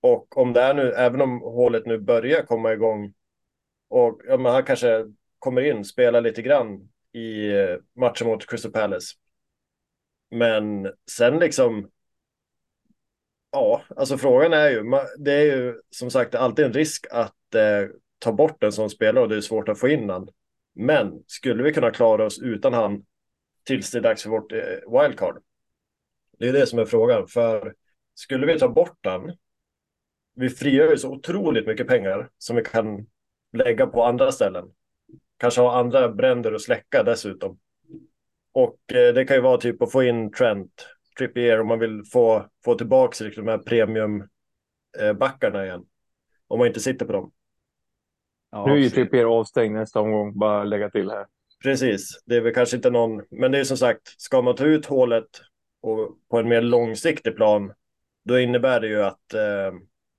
Och om det är nu, även om hålet nu börjar komma igång och ja, men han kanske kommer in, spelar lite grann i eh, matchen mot Crystal Palace. Men sen liksom, ja, alltså frågan är ju, det är ju som sagt alltid en risk att eh, ta bort en sån spelare och det är svårt att få in han. Men skulle vi kunna klara oss utan han tills det är dags för vårt eh, wildcard? Det är det som är frågan, för skulle vi ta bort han, vi frigör ju så otroligt mycket pengar som vi kan lägga på andra ställen. Kanske ha andra bränder att släcka dessutom. Och eh, det kan ju vara typ att få in Trent, Trippier om man vill få, få tillbaka liksom, de här premiumbackarna eh, igen. Om man inte sitter på dem. Ja, nu är ju Trippier avstängd nästa omgång, bara lägga till här. Precis, det är väl kanske inte någon, men det är som sagt, ska man ta ut hålet och på en mer långsiktig plan, då innebär det ju att eh,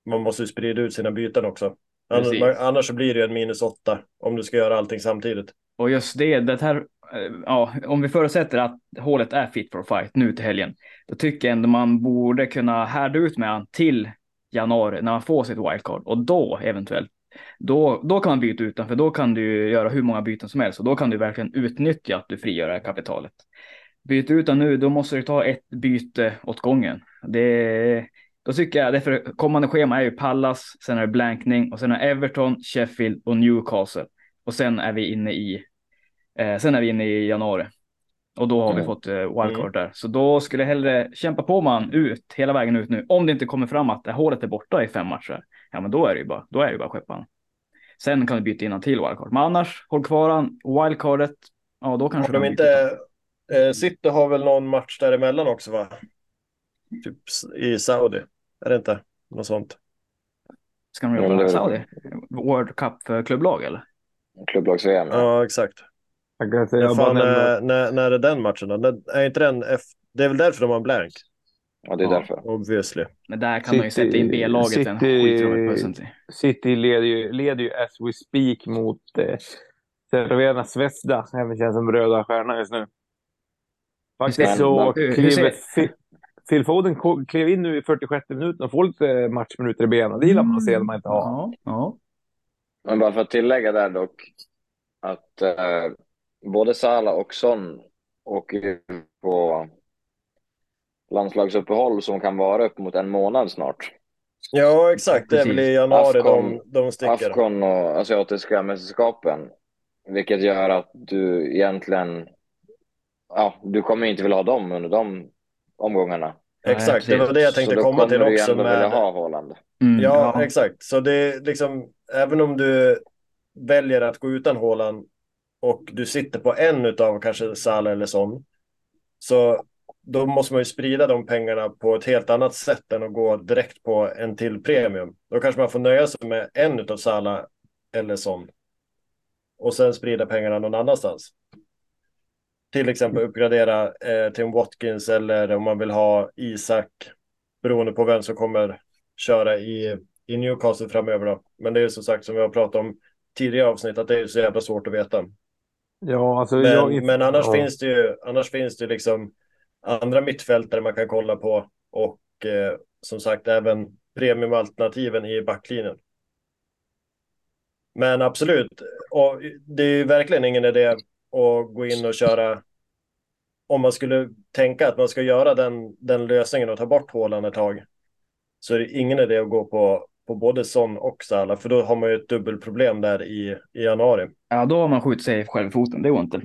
man måste sprida ut sina byten också. Annars, annars så blir det en minus åtta om du ska göra allting samtidigt. Och just det, det här, eh, ja, om vi förutsätter att hålet är fit for fight nu till helgen, då tycker jag ändå man borde kunna härda ut med han till januari när man får sitt wildcard och då eventuellt då, då kan man byta utan, för då kan du göra hur många byten som helst och då kan du verkligen utnyttja att du frigör det här kapitalet. Byt utan nu, då måste du ta ett byte åt gången. Det, då tycker jag, därför kommande schema är ju Pallas, sen är det blankning och sen är Everton, Sheffield och Newcastle. Och sen är vi inne i, eh, sen är vi inne i januari. Och då har mm. vi fått eh, wildcard mm. där. Så då skulle jag hellre kämpa på man ut hela vägen ut nu. Om det inte kommer fram att det hålet är borta i fem matcher. Ja, men då är det ju bara, då är det bara skeppan. Sen kan du byta in till wildcard. Men annars, håll kvar han. Wildcardet, ja då kanske har de inte. Eh, City har väl någon match däremellan också va? Typ i Saudi. Är det inte? Något sånt. Ska de göra på Saudi? World Cup för klubblag eller? Klubblags-VM. Ja. ja, exakt. Jag kan säga fan, när, när, när är den matchen då? Är inte den F... Det är väl därför de har en blank? Ja, det är ja, därför. Obviously. Men där kan City, man ju sätta in B-laget City, City leder ju, leder ju as we speak mot eh, Cervena Zvezda. Även känns som röda stjärnan just nu. Faktiskt så kliver Phil Foden klev in nu i 46 minuten och får lite matchminuter i benen. Det gillar man att se när man inte har. Ja, ja. Men bara för att tillägga där dock. Att eh, både Sala och Son åker på landslagsuppehåll som kan vara upp mot en månad snart. Ja, exakt. Det är väl i januari Afcon, de, de sticker. Afcon och asiatiska mästerskapen. Vilket gör att du egentligen, ja, du kommer inte vilja ha dem under de omgångarna. Exakt, det var det jag tänkte komma till också. Så då kommer du ändå vilja ha Haaland. Mm, ja, ja, exakt. Så det är liksom, även om du väljer att gå utan Haaland och du sitter på en utav kanske Salah eller sån. Så då måste man ju sprida de pengarna på ett helt annat sätt än att gå direkt på en till premium. Då kanske man får nöja sig med en utav Salah eller sån. Och sen sprida pengarna någon annanstans till exempel uppgradera eh, till en Watkins eller om man vill ha Isak beroende på vem som kommer köra i, i Newcastle framöver. Då. Men det är som sagt som vi har pratat om tidigare avsnitt att det är så jävla svårt att veta. Ja, alltså, men, jag... men annars ja. finns det ju annars finns det liksom andra mittfältare man kan kolla på och eh, som sagt även premiumalternativen i backlinjen. Men absolut, och det är ju verkligen ingen idé och gå in och köra. Om man skulle tänka att man ska göra den, den lösningen och ta bort hålan ett tag. Så är det ingen idé att gå på, på både Son och Salah. För då har man ju ett dubbelproblem där i, i januari. Ja, då har man skjutit sig själv i foten. Det går inte.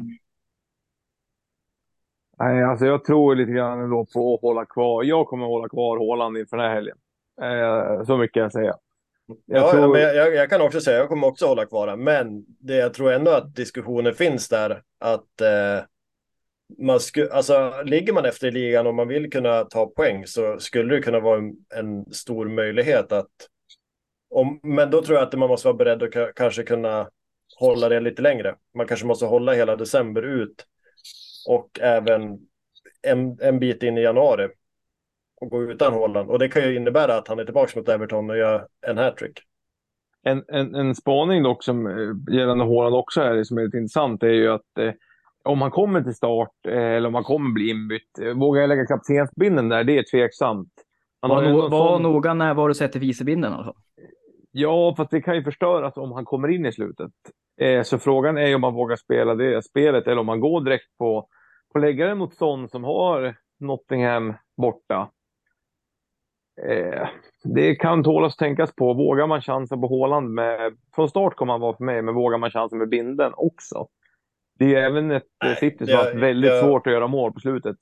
Nej, alltså jag tror lite grann ändå på att hålla kvar. Jag kommer att hålla kvar Håland inför den här helgen. Eh, så mycket kan jag säga. Jag, ja, tror... men jag, jag, kan också säga, jag kommer också hålla kvar den. Men det, jag tror ändå att diskussionen finns där. Att eh, man sku, alltså, ligger man efter i ligan och man vill kunna ta poäng så skulle det kunna vara en, en stor möjlighet att... Om, men då tror jag att man måste vara beredd att kanske kunna hålla det lite längre. Man kanske måste hålla hela december ut och även en, en bit in i januari och gå utan Haaland. Och det kan ju innebära att han är tillbaka mot Everton och gör en hattrick. En, en, en spaning dock som eh, gällande Haaland också är, som är lite intressant är ju att eh, om han kommer till start eh, eller om han kommer bli inbytt, eh, vågar jag lägga kaptensbindeln där? Det är tveksamt. Han Var, no, var sån- noga när var du sätter vicebinden alltså. Ja, fast det kan ju förstöras om han kommer in i slutet. Eh, så frågan är ju om man vågar spela det spelet eller om man går direkt på, på läggaren mot Son som har Nottingham borta. Eh, det kan tålas att tänkas på. Vågar man chansa på Haaland med... Från start kommer han vara för mig, men vågar man chansa med binden också? Det är även ett eh, City som har haft jag- väldigt jag- svårt att göra mål på slutet.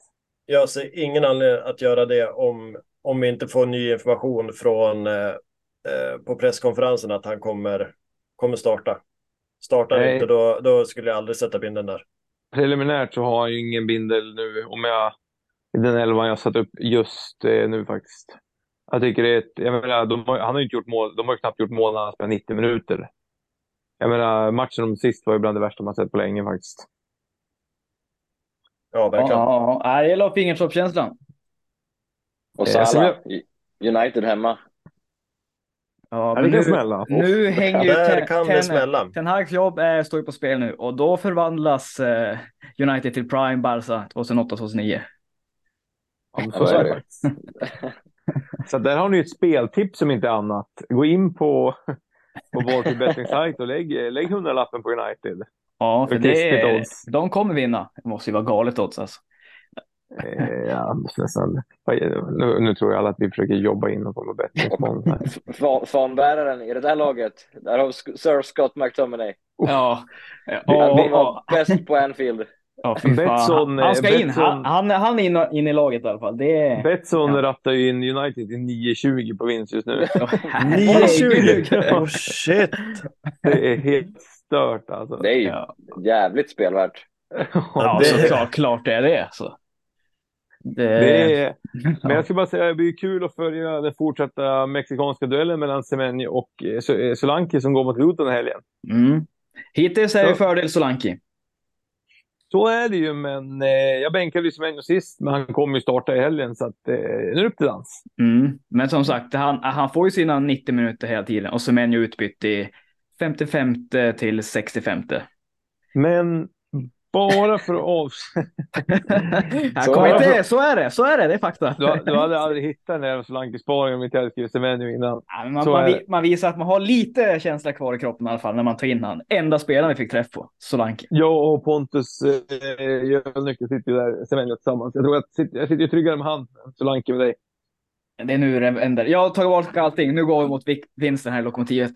Jag ser ingen anledning att göra det om, om vi inte får ny information från eh, eh, på presskonferensen att han kommer, kommer starta. Startar Nej. inte, då, då skulle jag aldrig sätta binden där. Preliminärt så har ju ingen bindel nu, om jag... I den elvan jag satt upp just eh, nu faktiskt. Jag tycker det är ett, jag menar, de har, han har ju inte gjort mål, de har ju knappt gjort mål när han spelar 90 minuter. Jag menar, matchen om sist var ju bland det värsta man sett på länge faktiskt. Ja, Ja, ja, ja. jag gillar fingertoppskänslan. Och Eh, Salah, United hemma. Ja, men det kan nu, smälla. nu hänger ju Där Ten- kan det Ten- smälla. Ten Hags jobb är, står ju på spel nu och då förvandlas eh, United till Prime Barca 2008-2009. Ja, så är det. Så där har ni ett speltips som inte annat. Gå in på, på Betting Site och lägg, lägg hundralappen på United. Ja, för För det är, odds. de kommer vinna. Det måste ju vara galet odds alltså. Eh, ja, nästan, nu, nu tror jag alla att vi försöker jobba in någon form av. Fa- Fanbäraren i det där laget, där har vi Sir Scott McTominay. Ja. Han ja. bäst på Anfield. Ja. Betsson, Han ska eh, in. Betsson- Han, han, han är in, in i laget i alla fall. Det. Betsson rattar ju in United till 9,20 på vinst just nu. 9,20? Oh shit! Det är helt stört alltså. Det är ju jävligt spelvärt. Ja, det- såklart klart det är det. Så. Det, Det är, men jag ska bara säga, det blir kul att följa den fortsatta mexikanska duellen mellan Semenyo och eh, eh, Solanke som går mot Luton i helgen. Mm. Hittills är det Så- fördel Solanki. Så är det ju, men eh, jag bänkade ju Semenyo sist, men han kommer ju starta i helgen, så att, eh, nu är det upp till dans. Mm. Men som sagt, han, han får ju sina 90 minuter hela tiden och Semenyo utbytt i 55 till 65. Men bara för att avs... Så- kommer inte, så är det, så är det, det är fakta. Du, du hade aldrig hittat den där Solanke-sparingen om inte jag hade skrivit Semenyo innan. Ja, men Man, man, man visar att man har lite känsla kvar i kroppen i alla fall när man tar in han. Enda spelaren vi fick träff på, Solanke. Jag och Pontus eh, Jölnycke sitter ju där, Semenyo tillsammans. Jag tror att jag sitter, jag sitter ju tryggare med han än Solanke med dig. Det är nu det händer. Jag har tagit tillbaka allting. Nu går vi mot vik- vinsten här i lokomotivet.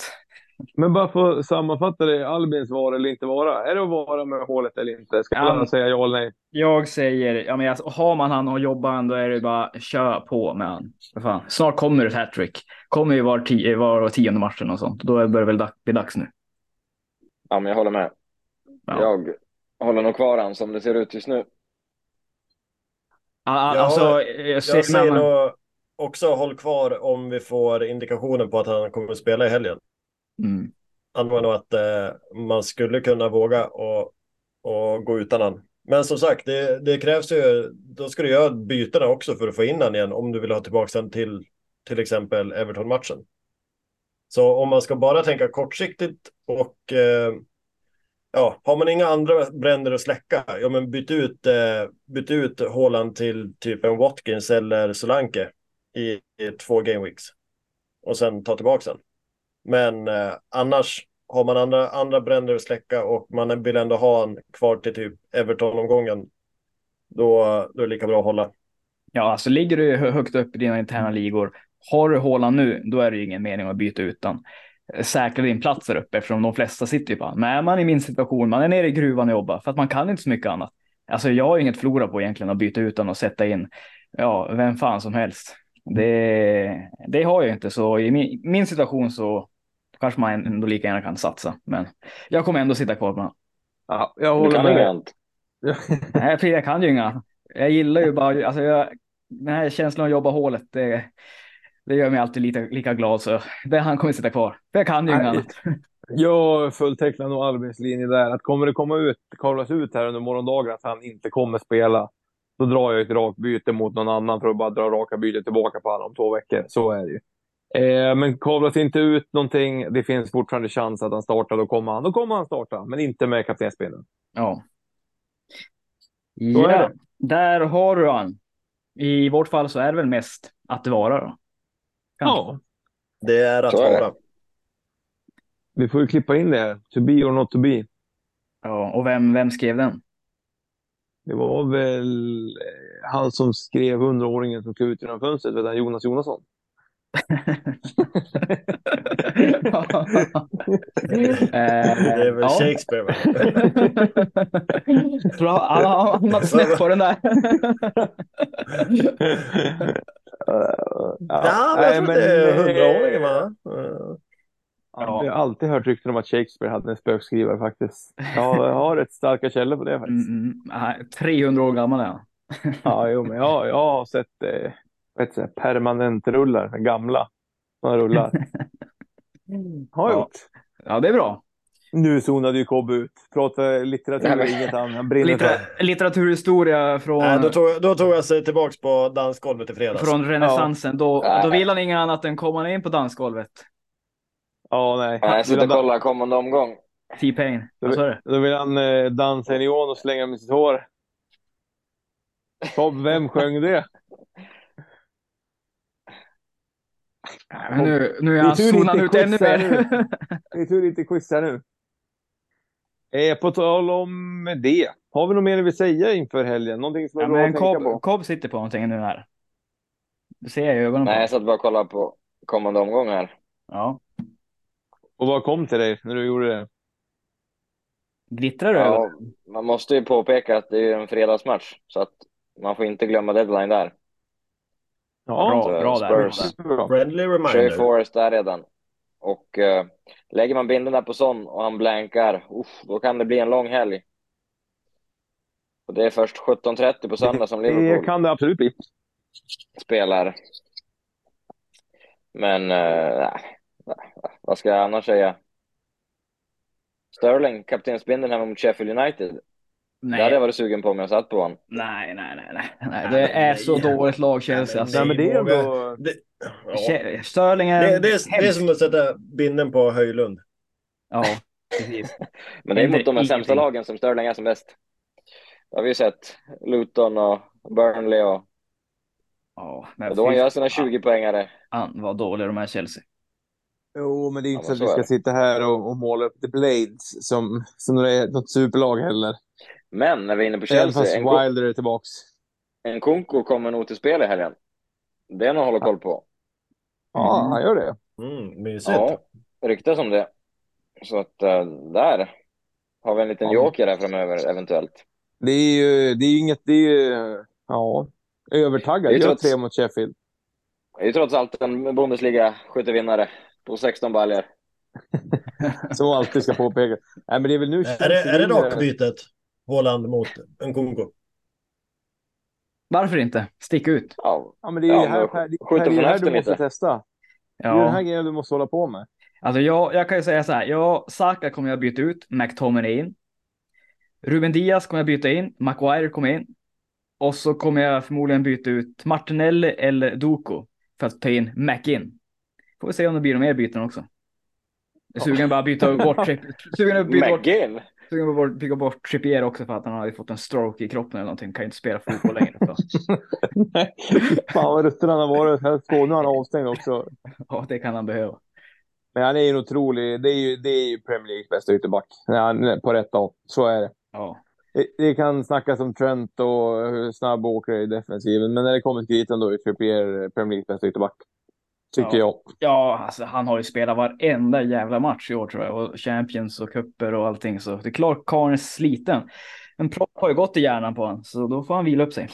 Men bara för att sammanfatta det, Albins vara eller inte vara. Är det att vara med hålet eller inte? Ska Ja. jag säga ja eller nej? Jag säger, ja men alltså, har man han och jobbar han, då är det bara kör på med han. Fan. Snart kommer ett hattrick. Kommer ju var, tio, var tionde matchen och sånt. Då börjar det väl dag- bli dags nu. Ja, men jag håller med. Jag håller nog kvar han som det ser ut just nu. Ja, Ja, alltså, jag jag ser, säger men, nog också håll kvar om vi får indikationer på att han kommer att spela i helgen mm. var nog att eh, man skulle kunna våga och, och gå utan han. Men som sagt, det, det krävs ju, då ska du göra bytena också för att få in han igen om du vill ha tillbaka den till till exempel Everton-matchen. Så om man ska bara tänka kortsiktigt och eh, ja, har man inga andra bränder att släcka, ja men byt ut, eh, byt ut Haaland till typ en Watkins eller Solanke i, i två gameweeks. Och sen ta tillbaka den. Men eh, annars har man andra, andra bränder att släcka och man vill ändå ha en kvar till typ Everton-omgången. Då, då är det lika bra att hålla. Ja, alltså ligger du hö- högt upp i dina interna ligor, har du Haaland nu, då är det ju ingen mening att byta utan. Eh, Säkra din plats där uppe eftersom de flesta sitter ju Men är man i min situation, man är nere i gruvan och jobbar för att man kan inte så mycket annat. Alltså jag har inget förlora på egentligen att byta utan och sätta in, ja, vem fan som helst. Det, det har jag inte, så i min, min situation så kanske man ändå lika gärna kan satsa. Men jag kommer ändå sitta kvar på den. Ja, jag håller kan med. annat. Nej, för jag kan ju inga. Jag gillar ju bara, alltså jag, den här känslan att jobba hålet, det, det gör mig alltid lite, lika glad. Så det, han kommer sitta kvar. För jag kan ju inget annat. Jag fulltecknar nog Albins linje där. Att kommer det komma ut, kavlas ut här under morgondagen att han inte kommer spela, då drar jag ett rakt byte mot någon annan för att bara dra raka bytet tillbaka på honom om två veckor. Så är det ju. Eh, men kavlas inte ut någonting, det finns fortfarande chans att han startar, då kommer han, då kommer han starta. Men inte med kaptensbindeln. Ja. Så Ja, där har du han. I vårt fall så är det väl mest att det vara då. Ja. Det är att vara. Vi får ju klippa in det här. To be or not to be. Ja, och vem, vem skrev den? Det var väl eh, han som skrev hundraåringen som klev ut genom fönstret, vet Jonas Jonasson. Det är väl Shakespeare, va? Tror han har hamnat snett på den där. Ja, Ja, men jag tror det är hundraåringen va? Jag har alltid hört rykten om att Shakespeare hade en spökskrivare faktiskt. Jag har rätt starka källor på det faktiskt. Mm, mm. Nej, 300 år gammal är han. Ja, jo, men jag, jag har sett eh, heter det, permanentrullar, gamla. Såna rullar. Har jag Ja. gjort. Ja, det är bra. Nu zonade ju Kobbe ut. Pratar litteratur och inget annat. Han brinner för Litter litteraturhistoria från, Nej, då, tog, då tog jag sig tillbaks på dansgolvet i fredags. från renässansen. Då, Ja. då vill han inget annat än komma in på dansgolvet. Ja, nej. Nej, jag sitter och han- kollar kommande omgång. T-Pain. Då, Vad sa du? då vill han eh, dansa i neon och slänga med sitt hår. Bob, vem sjöng det? Men nu, nu är han zonad ut ännu mer. nu. Det är tur inte quiz här nu. Eh, på tal om det. Har vi något mer vi vill säga inför helgen? Någonting som är Ja, bra men att tänka Cobb, på? Cobb sitter på någonting nu här. Det ser jag i ögonen på Nej, jag satt bara och kollade på kommande omgång här. Ja. Och vad kom till dig när du gjorde det? Glittrar det Ja, man måste ju påpeka att det är en fredagsmatch, så att man får inte glömma deadline där. Ja, bra där, Spurs bra. Friendly kör reminder. Forrest där redan. Och eh, lägger man binden där på sån och han blankar, uff, då kan det bli en lång helg. Och det är först 17.30 på söndag som Det Liverpool kan det absolut bli. spelar. Men, eh, vad ska jag annars säga? Sterling, kaptensbindeln hemma mot Sheffield United. Det hade jag Nej, varit sugen på om jag satt på honom. nej, nej, nej, nej. nej. Det är så dåligt lag Chelsea. Alltså. Nej, men det är ändå... Det, ja. Sterling är, det, det, är, det är som att sätta binden på Höjlund. Ja, precis. Men det är mot de här sämsta lagen som Sterling är som bäst. Det har vi ju sett. Luton och Burnley och, Ja, men och då han gör sina fan, 20-poängare. vad dåliga de är Chelsea. Jo, men det är inte Ja, så att vi ska sitta här och, och måla upp The Blades som, som det är något superlag heller. Men när vi är inne på Chelsea, Wilder är tillbaks. en Kunko kommer nog till spel i helgen. Det är något att hålla koll på. Ja, han gör det. Mm, mysigt. Ja, ryktas om det. Så att eh, där har vi en liten Ja. joker här framöver eventuellt. Det är ju, det är ju inget, det är ju, ja, är Gör trots- tre mot Sheffield. Det är ju trots allt en Bundesliga-skyttevinnare på 16 baljor. Som alltid ska påpeka. Nej, men det är väl nu Är det, är det vinner. Håland mot Nkunku? Varför inte? Stick ut. Ja, Ja, men det är ju Ja, här, det är här du måste lite. testa. Det är den här Ja, grejen du måste hålla på med. alltså jag, jag kan ju säga så här. Jag, Saka kommer jag byta ut, McTominay in. Ruben Diaz kommer jag byta in, Maguire kommer in. Och så kommer jag förmodligen byta ut Martinelli eller Doku för att ta in Mackin. Får vi se om det blir några mer byten också. Jag är sugen bara byta bort, sugen att byta bort, McGinn! Sugen att bort, byta bort Trippier också för att han har ju fått en stroke i kroppen eller någonting. Kan ju inte spela fotboll längre. Så. Nej, fan vad rutten han har varit. Nu är han avstängd också. Ja, det kan han behöva. Men han är ju en otrolig, det är ju, det är ju Premier Leagues bästa ytterback. Är på rätt av. Så är det. Ja. Det, det kan snackas om Trent och hur snabb åker i defensiven, men när det kommer till kritan då är Trippier Premier Leagues bästa ytterback. Tycker Ja. jag. Ja, alltså han har ju spelat varenda jävla match i år tror jag. Och Champions och kupper och allting. Så det är klart karln är sliten. En propp har ju gått i hjärnan på honom, så då får han vila upp sig.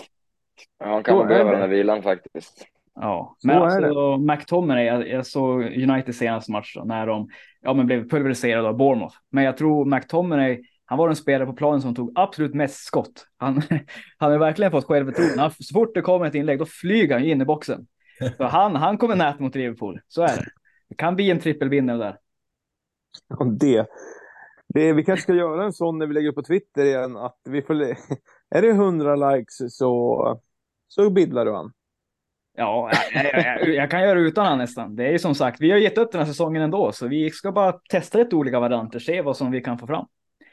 Ja, han kan behöva den här vilan faktiskt. Ja, men alltså McTominay, jag, jag såg United senaste match då, när de ja, men blev pulveriserade av Bournemouth. Men jag tror McTominay, han var den spelare på planen som tog absolut mest skott. Han, han har verkligen fått självförtroende. Så fort det kommer ett inlägg, då flyger han in i boxen. Så han, han kommer nät mot Liverpool, så är det. Det kan bli en trippelbindel där. Och det, det, vi kanske ska göra en sån när vi lägger upp på Twitter igen, att vi får, är det 100 likes så, så biddlar du han. Ja, jag, jag, jag, jag kan göra utan han nästan. Det är ju som sagt, vi har gett upp den här säsongen ändå, så vi ska bara testa lite olika varianter, se vad som vi kan få fram.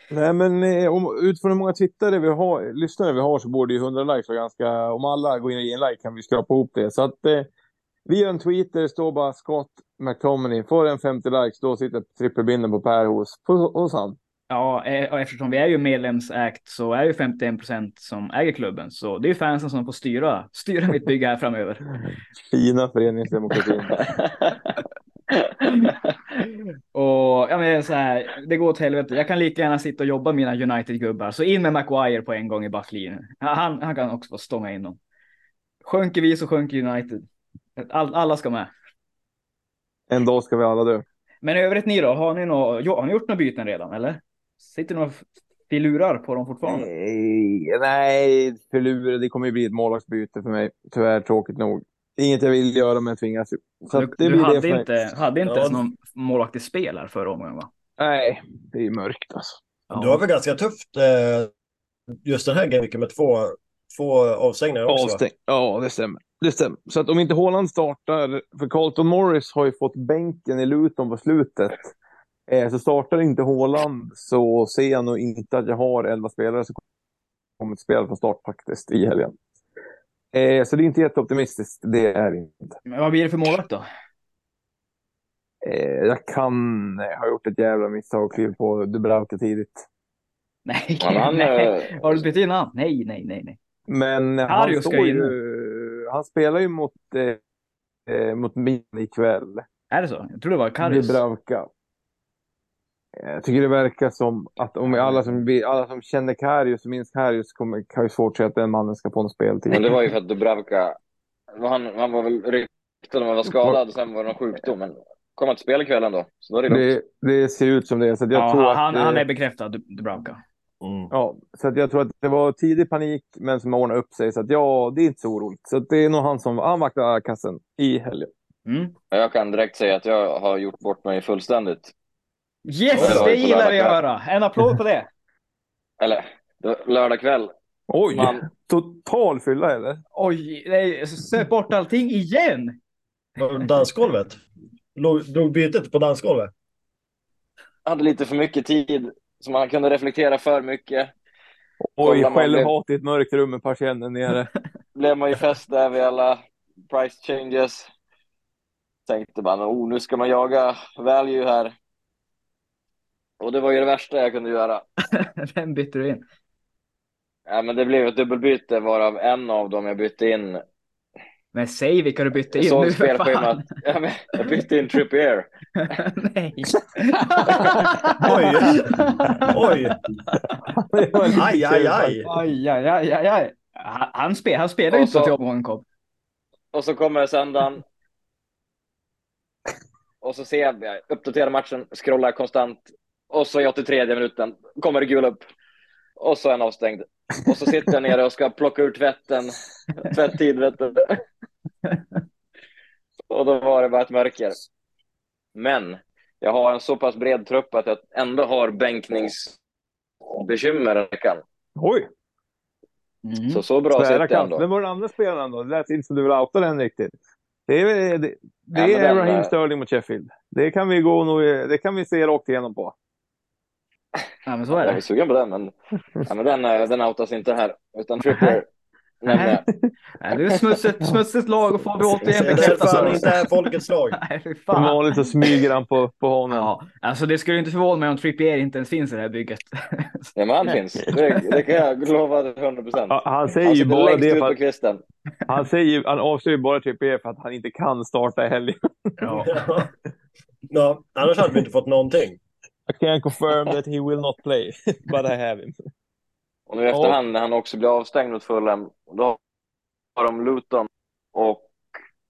Nej, men eh, om, utifrån hur många tittare vi har, lyssnare vi har så borde ju 100 likes vara ganska... Om alla går in och ger en like kan vi skrapa ihop det. Så att eh, vi gör en tweet där det står bara Scott McTominay. Får en 50 likes, då sitter trippelbinden på Per hos, på, hos han. Ja, eh, och eftersom vi är ju medlemsägt så är ju 51 procent som äger klubben, så det är ju fansen som får styra, styra mitt bygge här framöver. Fina föreningsdemokratin. Och ja, men så här, det går åt helvete. Jag kan lika gärna sitta och jobba mina United-gubbar. Så in med Maguire på en gång i backlinjen. Han, han kan också få stånga in dem. Sjunker vi så sjunker United. All, alla ska med. En dag ska vi alla dö. Men i övrigt ni då? Har ni, nå, har ni gjort några byten redan eller? Sitter några filurar på dem fortfarande? Nej, nej, förlura. Det kommer ju bli ett målvaktsbyte för mig. Tyvärr tråkigt nog. Inget jag vill göra men jag tvingas. Så Du, det du blir det hade för mig. inte, hade inte Ja. ens någon målvakt i spel här förra omgången va? Nej, det är mörkt alltså. Du har väl ganska tufft eh, just den här gameweeken med två, två avstängningar också? Avstäng. Ja, det stämmer. Det stämmer. Så att om inte Haaland startar, för Carlton Morris har ju fått bänken i Luton på slutet. Eh, så startar inte Haaland så ser jag nog inte att jag har 11 spelare som kommer att spela från start faktiskt i helgen. Eh, så det är inte jätteoptimistiskt, det är det inte. Men vad blir det för målvakt då? Eh, jag kan eh, ha gjort ett jävla misstag och klivit på Dubravka tidigt. Nej, han, nej. eh, Har du bytt in han? Nej, nej, nej, nej. Men han, Karius ska står in. ju, han spelar ju mot, eh, eh, mot Milan ikväll. Är det så? Jag tror det var Karius. Dubravka. Jag tycker det verkar som att om alla som, alla som känner Karius och minns Karius kommer Karius fortsätta att den mannen ska få en speltid. Men det var ju för att Dubravka, han, han var väl ryktad om att han var skadad och sen var det någon sjukdom. Men kom han till spel ikväll ändå, så då är det det, det ser ut som det. Så jag Ja, tror han, att, eh, han är bekräftad, Dubravka. Ja, så att jag tror att det var tidig panik, men som ordnade upp sig. Så att ja, det är inte så oroligt. Så att det är nog han som han vaktar kassen i helgen. Mm. Jag kan direkt säga att jag har gjort bort mig fullständigt. Yes, det det gillar vi att höra. En applåd på det. Eller, det lördag kväll. Oj, Man, total fylla eller? Oj, nej, bort allting igen. Dansgolvet? Låg, drog bytet på dansgolvet? hade lite för mycket tid, så man kunde reflektera för mycket. Oj, självhat i ett mörkt rum med persiennen nere. blev man ju fäst där vid alla price changes. Tänkte man, oh, nu ska man jaga value här. Och det var ju det värsta jag kunde göra. Vem bytte du in? Ja, men det blev ett dubbelbyte varav en av dem jag bytte in. Men säg vilka du bytte in nu för fan. spelschemat. Ja, men jag bytte in Trippier. Nej. Oj! Oj! Aj, aj, aj! Aj, aj, aj, aj, aj. Han, spel, han spelar ju inte så- till omgången kom. Och så kommer söndagen. Och så ser jag, jag uppdaterar matchen, scrollar konstant. Och så i 83 minuten kommer det gul upp. Och så är han avstängd. Och så sitter jag nere och ska plocka ur tvätten. Tvätttid, vet du. Och då var det bara ett mörker. Men jag har en så pass bred trupp att jag ändå har bänkningsbekymmer den veckan. Oj! Så så bra sitter jag ändå. Vem var den andra spelaren då? Det lät inte som du vill outa den riktigt. Det är, det, det är Raheem Sterling mot Sheffield. Det kan vi gå nog, det kan vi se rakt igenom på. Ja, men så Jag är är det. sugen på den, men, ja, men den, eh, den outas inte här. Utan Trippier jag. Nej, det är smutsigt, smutsigt lag och får vi återigen Det är därför bekräftat. han inte är folkets lag. Nej, Som vanligt så smyger han på, på honom. Ja, alltså det skulle inte förvåna mig om Trippier inte ens finns i det här bygget. Ja, men han finns. Det, det kan jag lova 100 procent. Ja, han säger Han ju bara det för att, han, säger, ju- han avslöjar ju bara Trippier för att han inte kan starta i helgen. Ja. Ja. ja, annars hade vi inte fått någonting. I can confirm that he will not play, but I have him. Och nu i efterhand när han också blir avstängd mot Fulham, då har de Luton och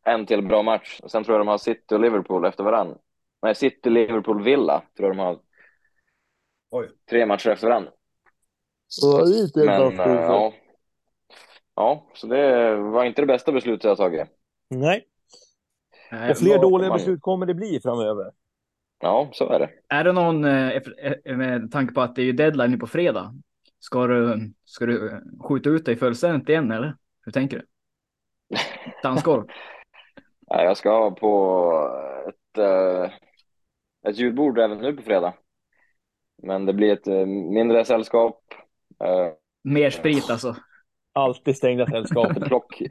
en till bra match. Sen tror jag de har City och Liverpool efter varann. Nej, City, Liverpool, Villa tror jag de har. Oj. Tre matcher efter varann. Är inte Men eh, ja. ja, så det var inte det bästa beslutet jag tagit. Nej. Och fler dåliga man- beslut kommer det bli framöver. Ja, så är det. Är det någon, eh, eh, med tanke på att det är ju deadline nu på fredag, ska du, ska du skjuta ut dig fullständigt igen eller? Hur tänker du? Dansgolv? Nej, Jag ska ha på ett, eh, ett ljudbord även nu på fredag. Men det blir ett eh, mindre sällskap. Eh, Mer sprit alltså? Alltid stängda sällskap. Plock,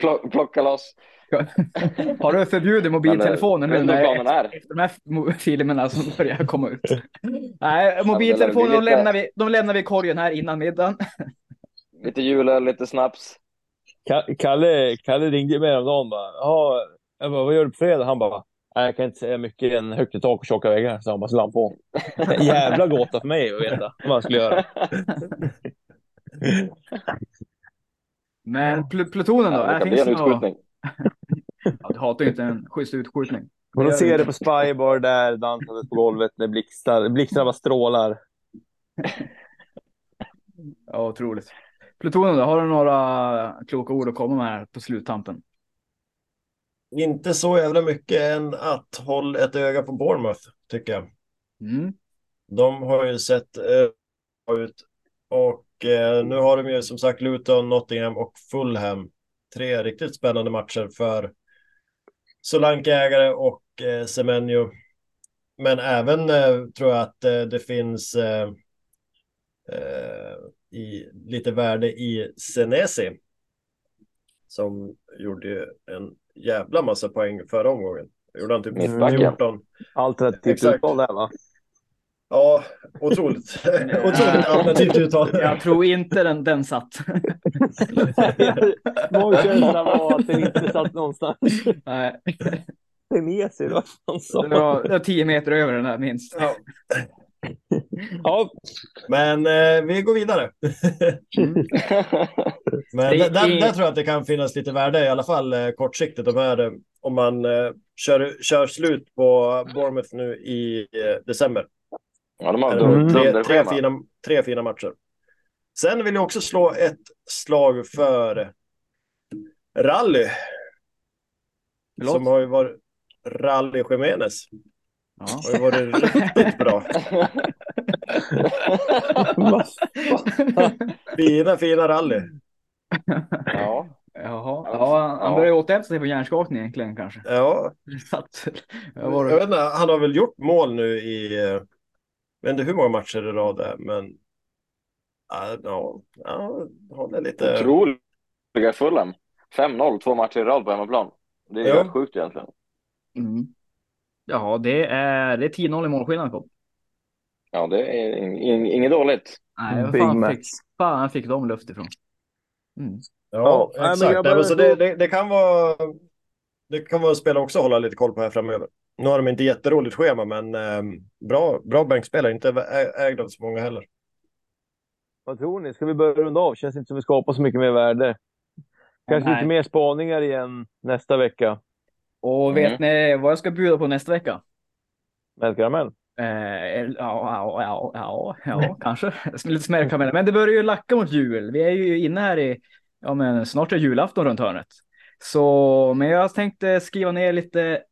plock, plockkalas. Har du förbjudit mobiltelefonen nu eh, när planen är. efter de här filmerna som börjar komma ut? Nej, mobiltelefonen de lämnar, vi, de lämnar vi i korgen här innan middagen. Lite julöl, lite snaps. Ka- Kalle, Kalle ringde mig häromdagen bara. Jag bara, vad gör du på fredag? Han bara, "Nej, jag kan inte säga mycket än högt i tak och tjocka väggar. Så han bara, slår han på. En jävla gåta för mig att veta vad man skulle göra. Men pl plutonen då? Ja, det kan bli en utskjutning. Ja, du hatar ju inte en schysst utskjutning. Och de ser det på Spybar där, dansandes på golvet när blixtar, blixtarna bara strålar. Ja, otroligt. Plutonen då, har du några kloka ord att komma med här på sluttampen? Inte så jävla mycket än att hålla ett öga på Bournemouth, tycker jag. Mm. De har ju sett eh, bra ut. Och nu har de ju som sagt Luton, Nottingham och Fulham. Tre riktigt spännande matcher för Solanke-ägare och eh, Semenyo. Men även eh, tror jag att eh, det finns eh, eh, i, lite värde i Senesi. Som gjorde en jävla massa poäng förra omgången. Gjorde han typ Mittbacken. 14. Alternativt Exakt. utval där va? Ja, otroligt. otroligt alternativt uttal. Jag tror inte den, den satt. Magkänslan var att den inte satt någonstans. Nej. Senesi, vad fan sa Det var, det var tio meter över den där minst. Ja. Ja. Men eh, vi går vidare. Men Det där, där, är- där tror jag att det kan finnas lite värde i alla fall eh, kortsiktigt. De här, eh, om man eh, kör, kör slut på Bournemouth nu i eh, december. Ja, de har mm. tre, tre, fina, tre fina matcher. Sen vill jag också slå ett slag för rally. Förlåt? Som har ju varit Rally Jimenez. Ja. Har ju varit riktigt bra. Fina, fina rally. Ja. Jaha, ja, han, börjar återhämta sig från hjärnskakning egentligen kanske. Ja, jag jag vet inte, han har väl gjort mål nu i, eh, vet inte hur många matcher i rad det är, men ja, ja, ja håller lite. Otroliga Fulham. 5-0, två matcher i rad på hemmaplan. Det är Ja. helt sjukt egentligen. mm. Jaha, det är, det är 10-0 i målskillnad. Kom. Ja, det är in, in, inget dåligt. Nej, vad fan fick, fan fick de luft ifrån. Mm. Ja, Ja, exakt. Nej, men så då- det, det, det kan vara det kan vara spelare också att hålla lite koll på här framöver. Nu har de inte jätteroligt schema, men eh, bra, bra bänkspelare. Inte ägd av så många heller. Vad tror ni? Ska vi börja runda av? Känns inte som vi skapar så mycket mer värde. Kanske Nej. lite mer spaningar igen nästa vecka. Och vet ni vad jag ska bjuda på nästa vecka? Mätkaramell. Eh, ja, ja, ja, ja, ja, kanske. Lite smärkkaramell. Men det börjar ju lacka mot jul. Vi är ju inne här i, ja men snart är julafton runt hörnet. Så, men jag tänkte skriva ner lite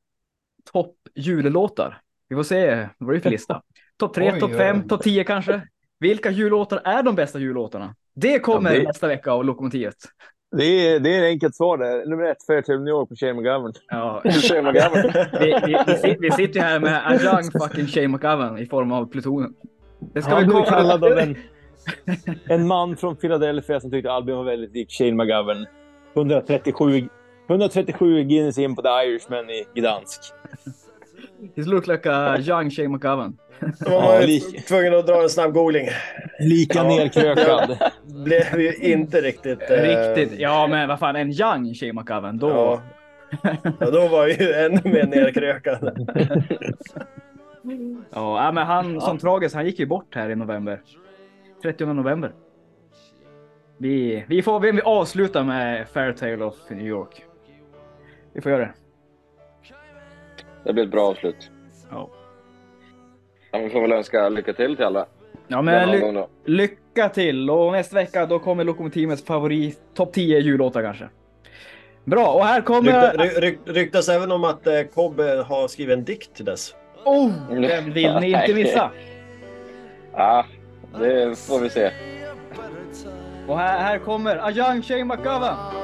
topp jullåtar. Vi får se vad det är för lista. Topp tre, topp fem, topp tio kanske. Vilka jullåtar är de bästa jullåtarna? Det kommer Ja, det- nästa vecka av Lokomotivet. Det är, det är ett enkelt svar där. Nummer ett, Fairtail New York på Shane McGovern. Ja. Shane McGovern. Vi, vi, vi, sit- vi sitter ju här med a young fucking Shane McGovern i form av plutonen. Det ska Han vi blev kallad av en, en man från Philadelphia som tyckte Albin var väldigt lik Shane McGovern. 137, 137 Guinness in på The Irishman i Gdansk. He look like a young Shane McGovern. Man var ju tvungen att dra en snabb googling. Lika Ja. nerkrökad. Blev ju inte riktigt... eh, Riktigt. Ja, men vad fan, en young Shane McGovern, då... Ja. Ja, då var ju ännu mer nerkrökad. Ja, ja, men han som tragiskt, han gick ju bort här i november. 30 november. Vi, vi får vi avsluta med Fairtale of New York. Vi får göra det. Det blir ett bra avslut. Ja. Ja, vi får väl önska lycka till till alla. Ja, men ly lycka till! Och nästa vecka då kommer Lokomotivets favorit, topp 10 jullåtar kanske. Bra, och här kommer... Rykta, ry, ry, ryktas även om att eh, Kobbe har skrivit en dikt till dess. Oh, den vill ni inte missa. Ja, det får vi se. Och här, här kommer Ajang Shane McGovern.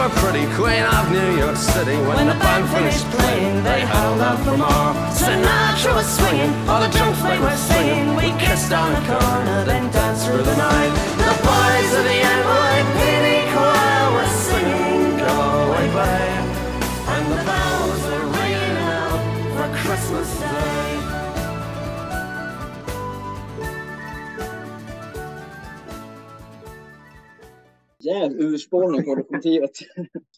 You were handsome. You were pretty queen of New York City when, When the band finished playing. They held out for more. Sinatra was swinging, all the junk they were singing. We kissed on the corner, then danced through the night. The boys of the Jävla urspårning på lokomotivet.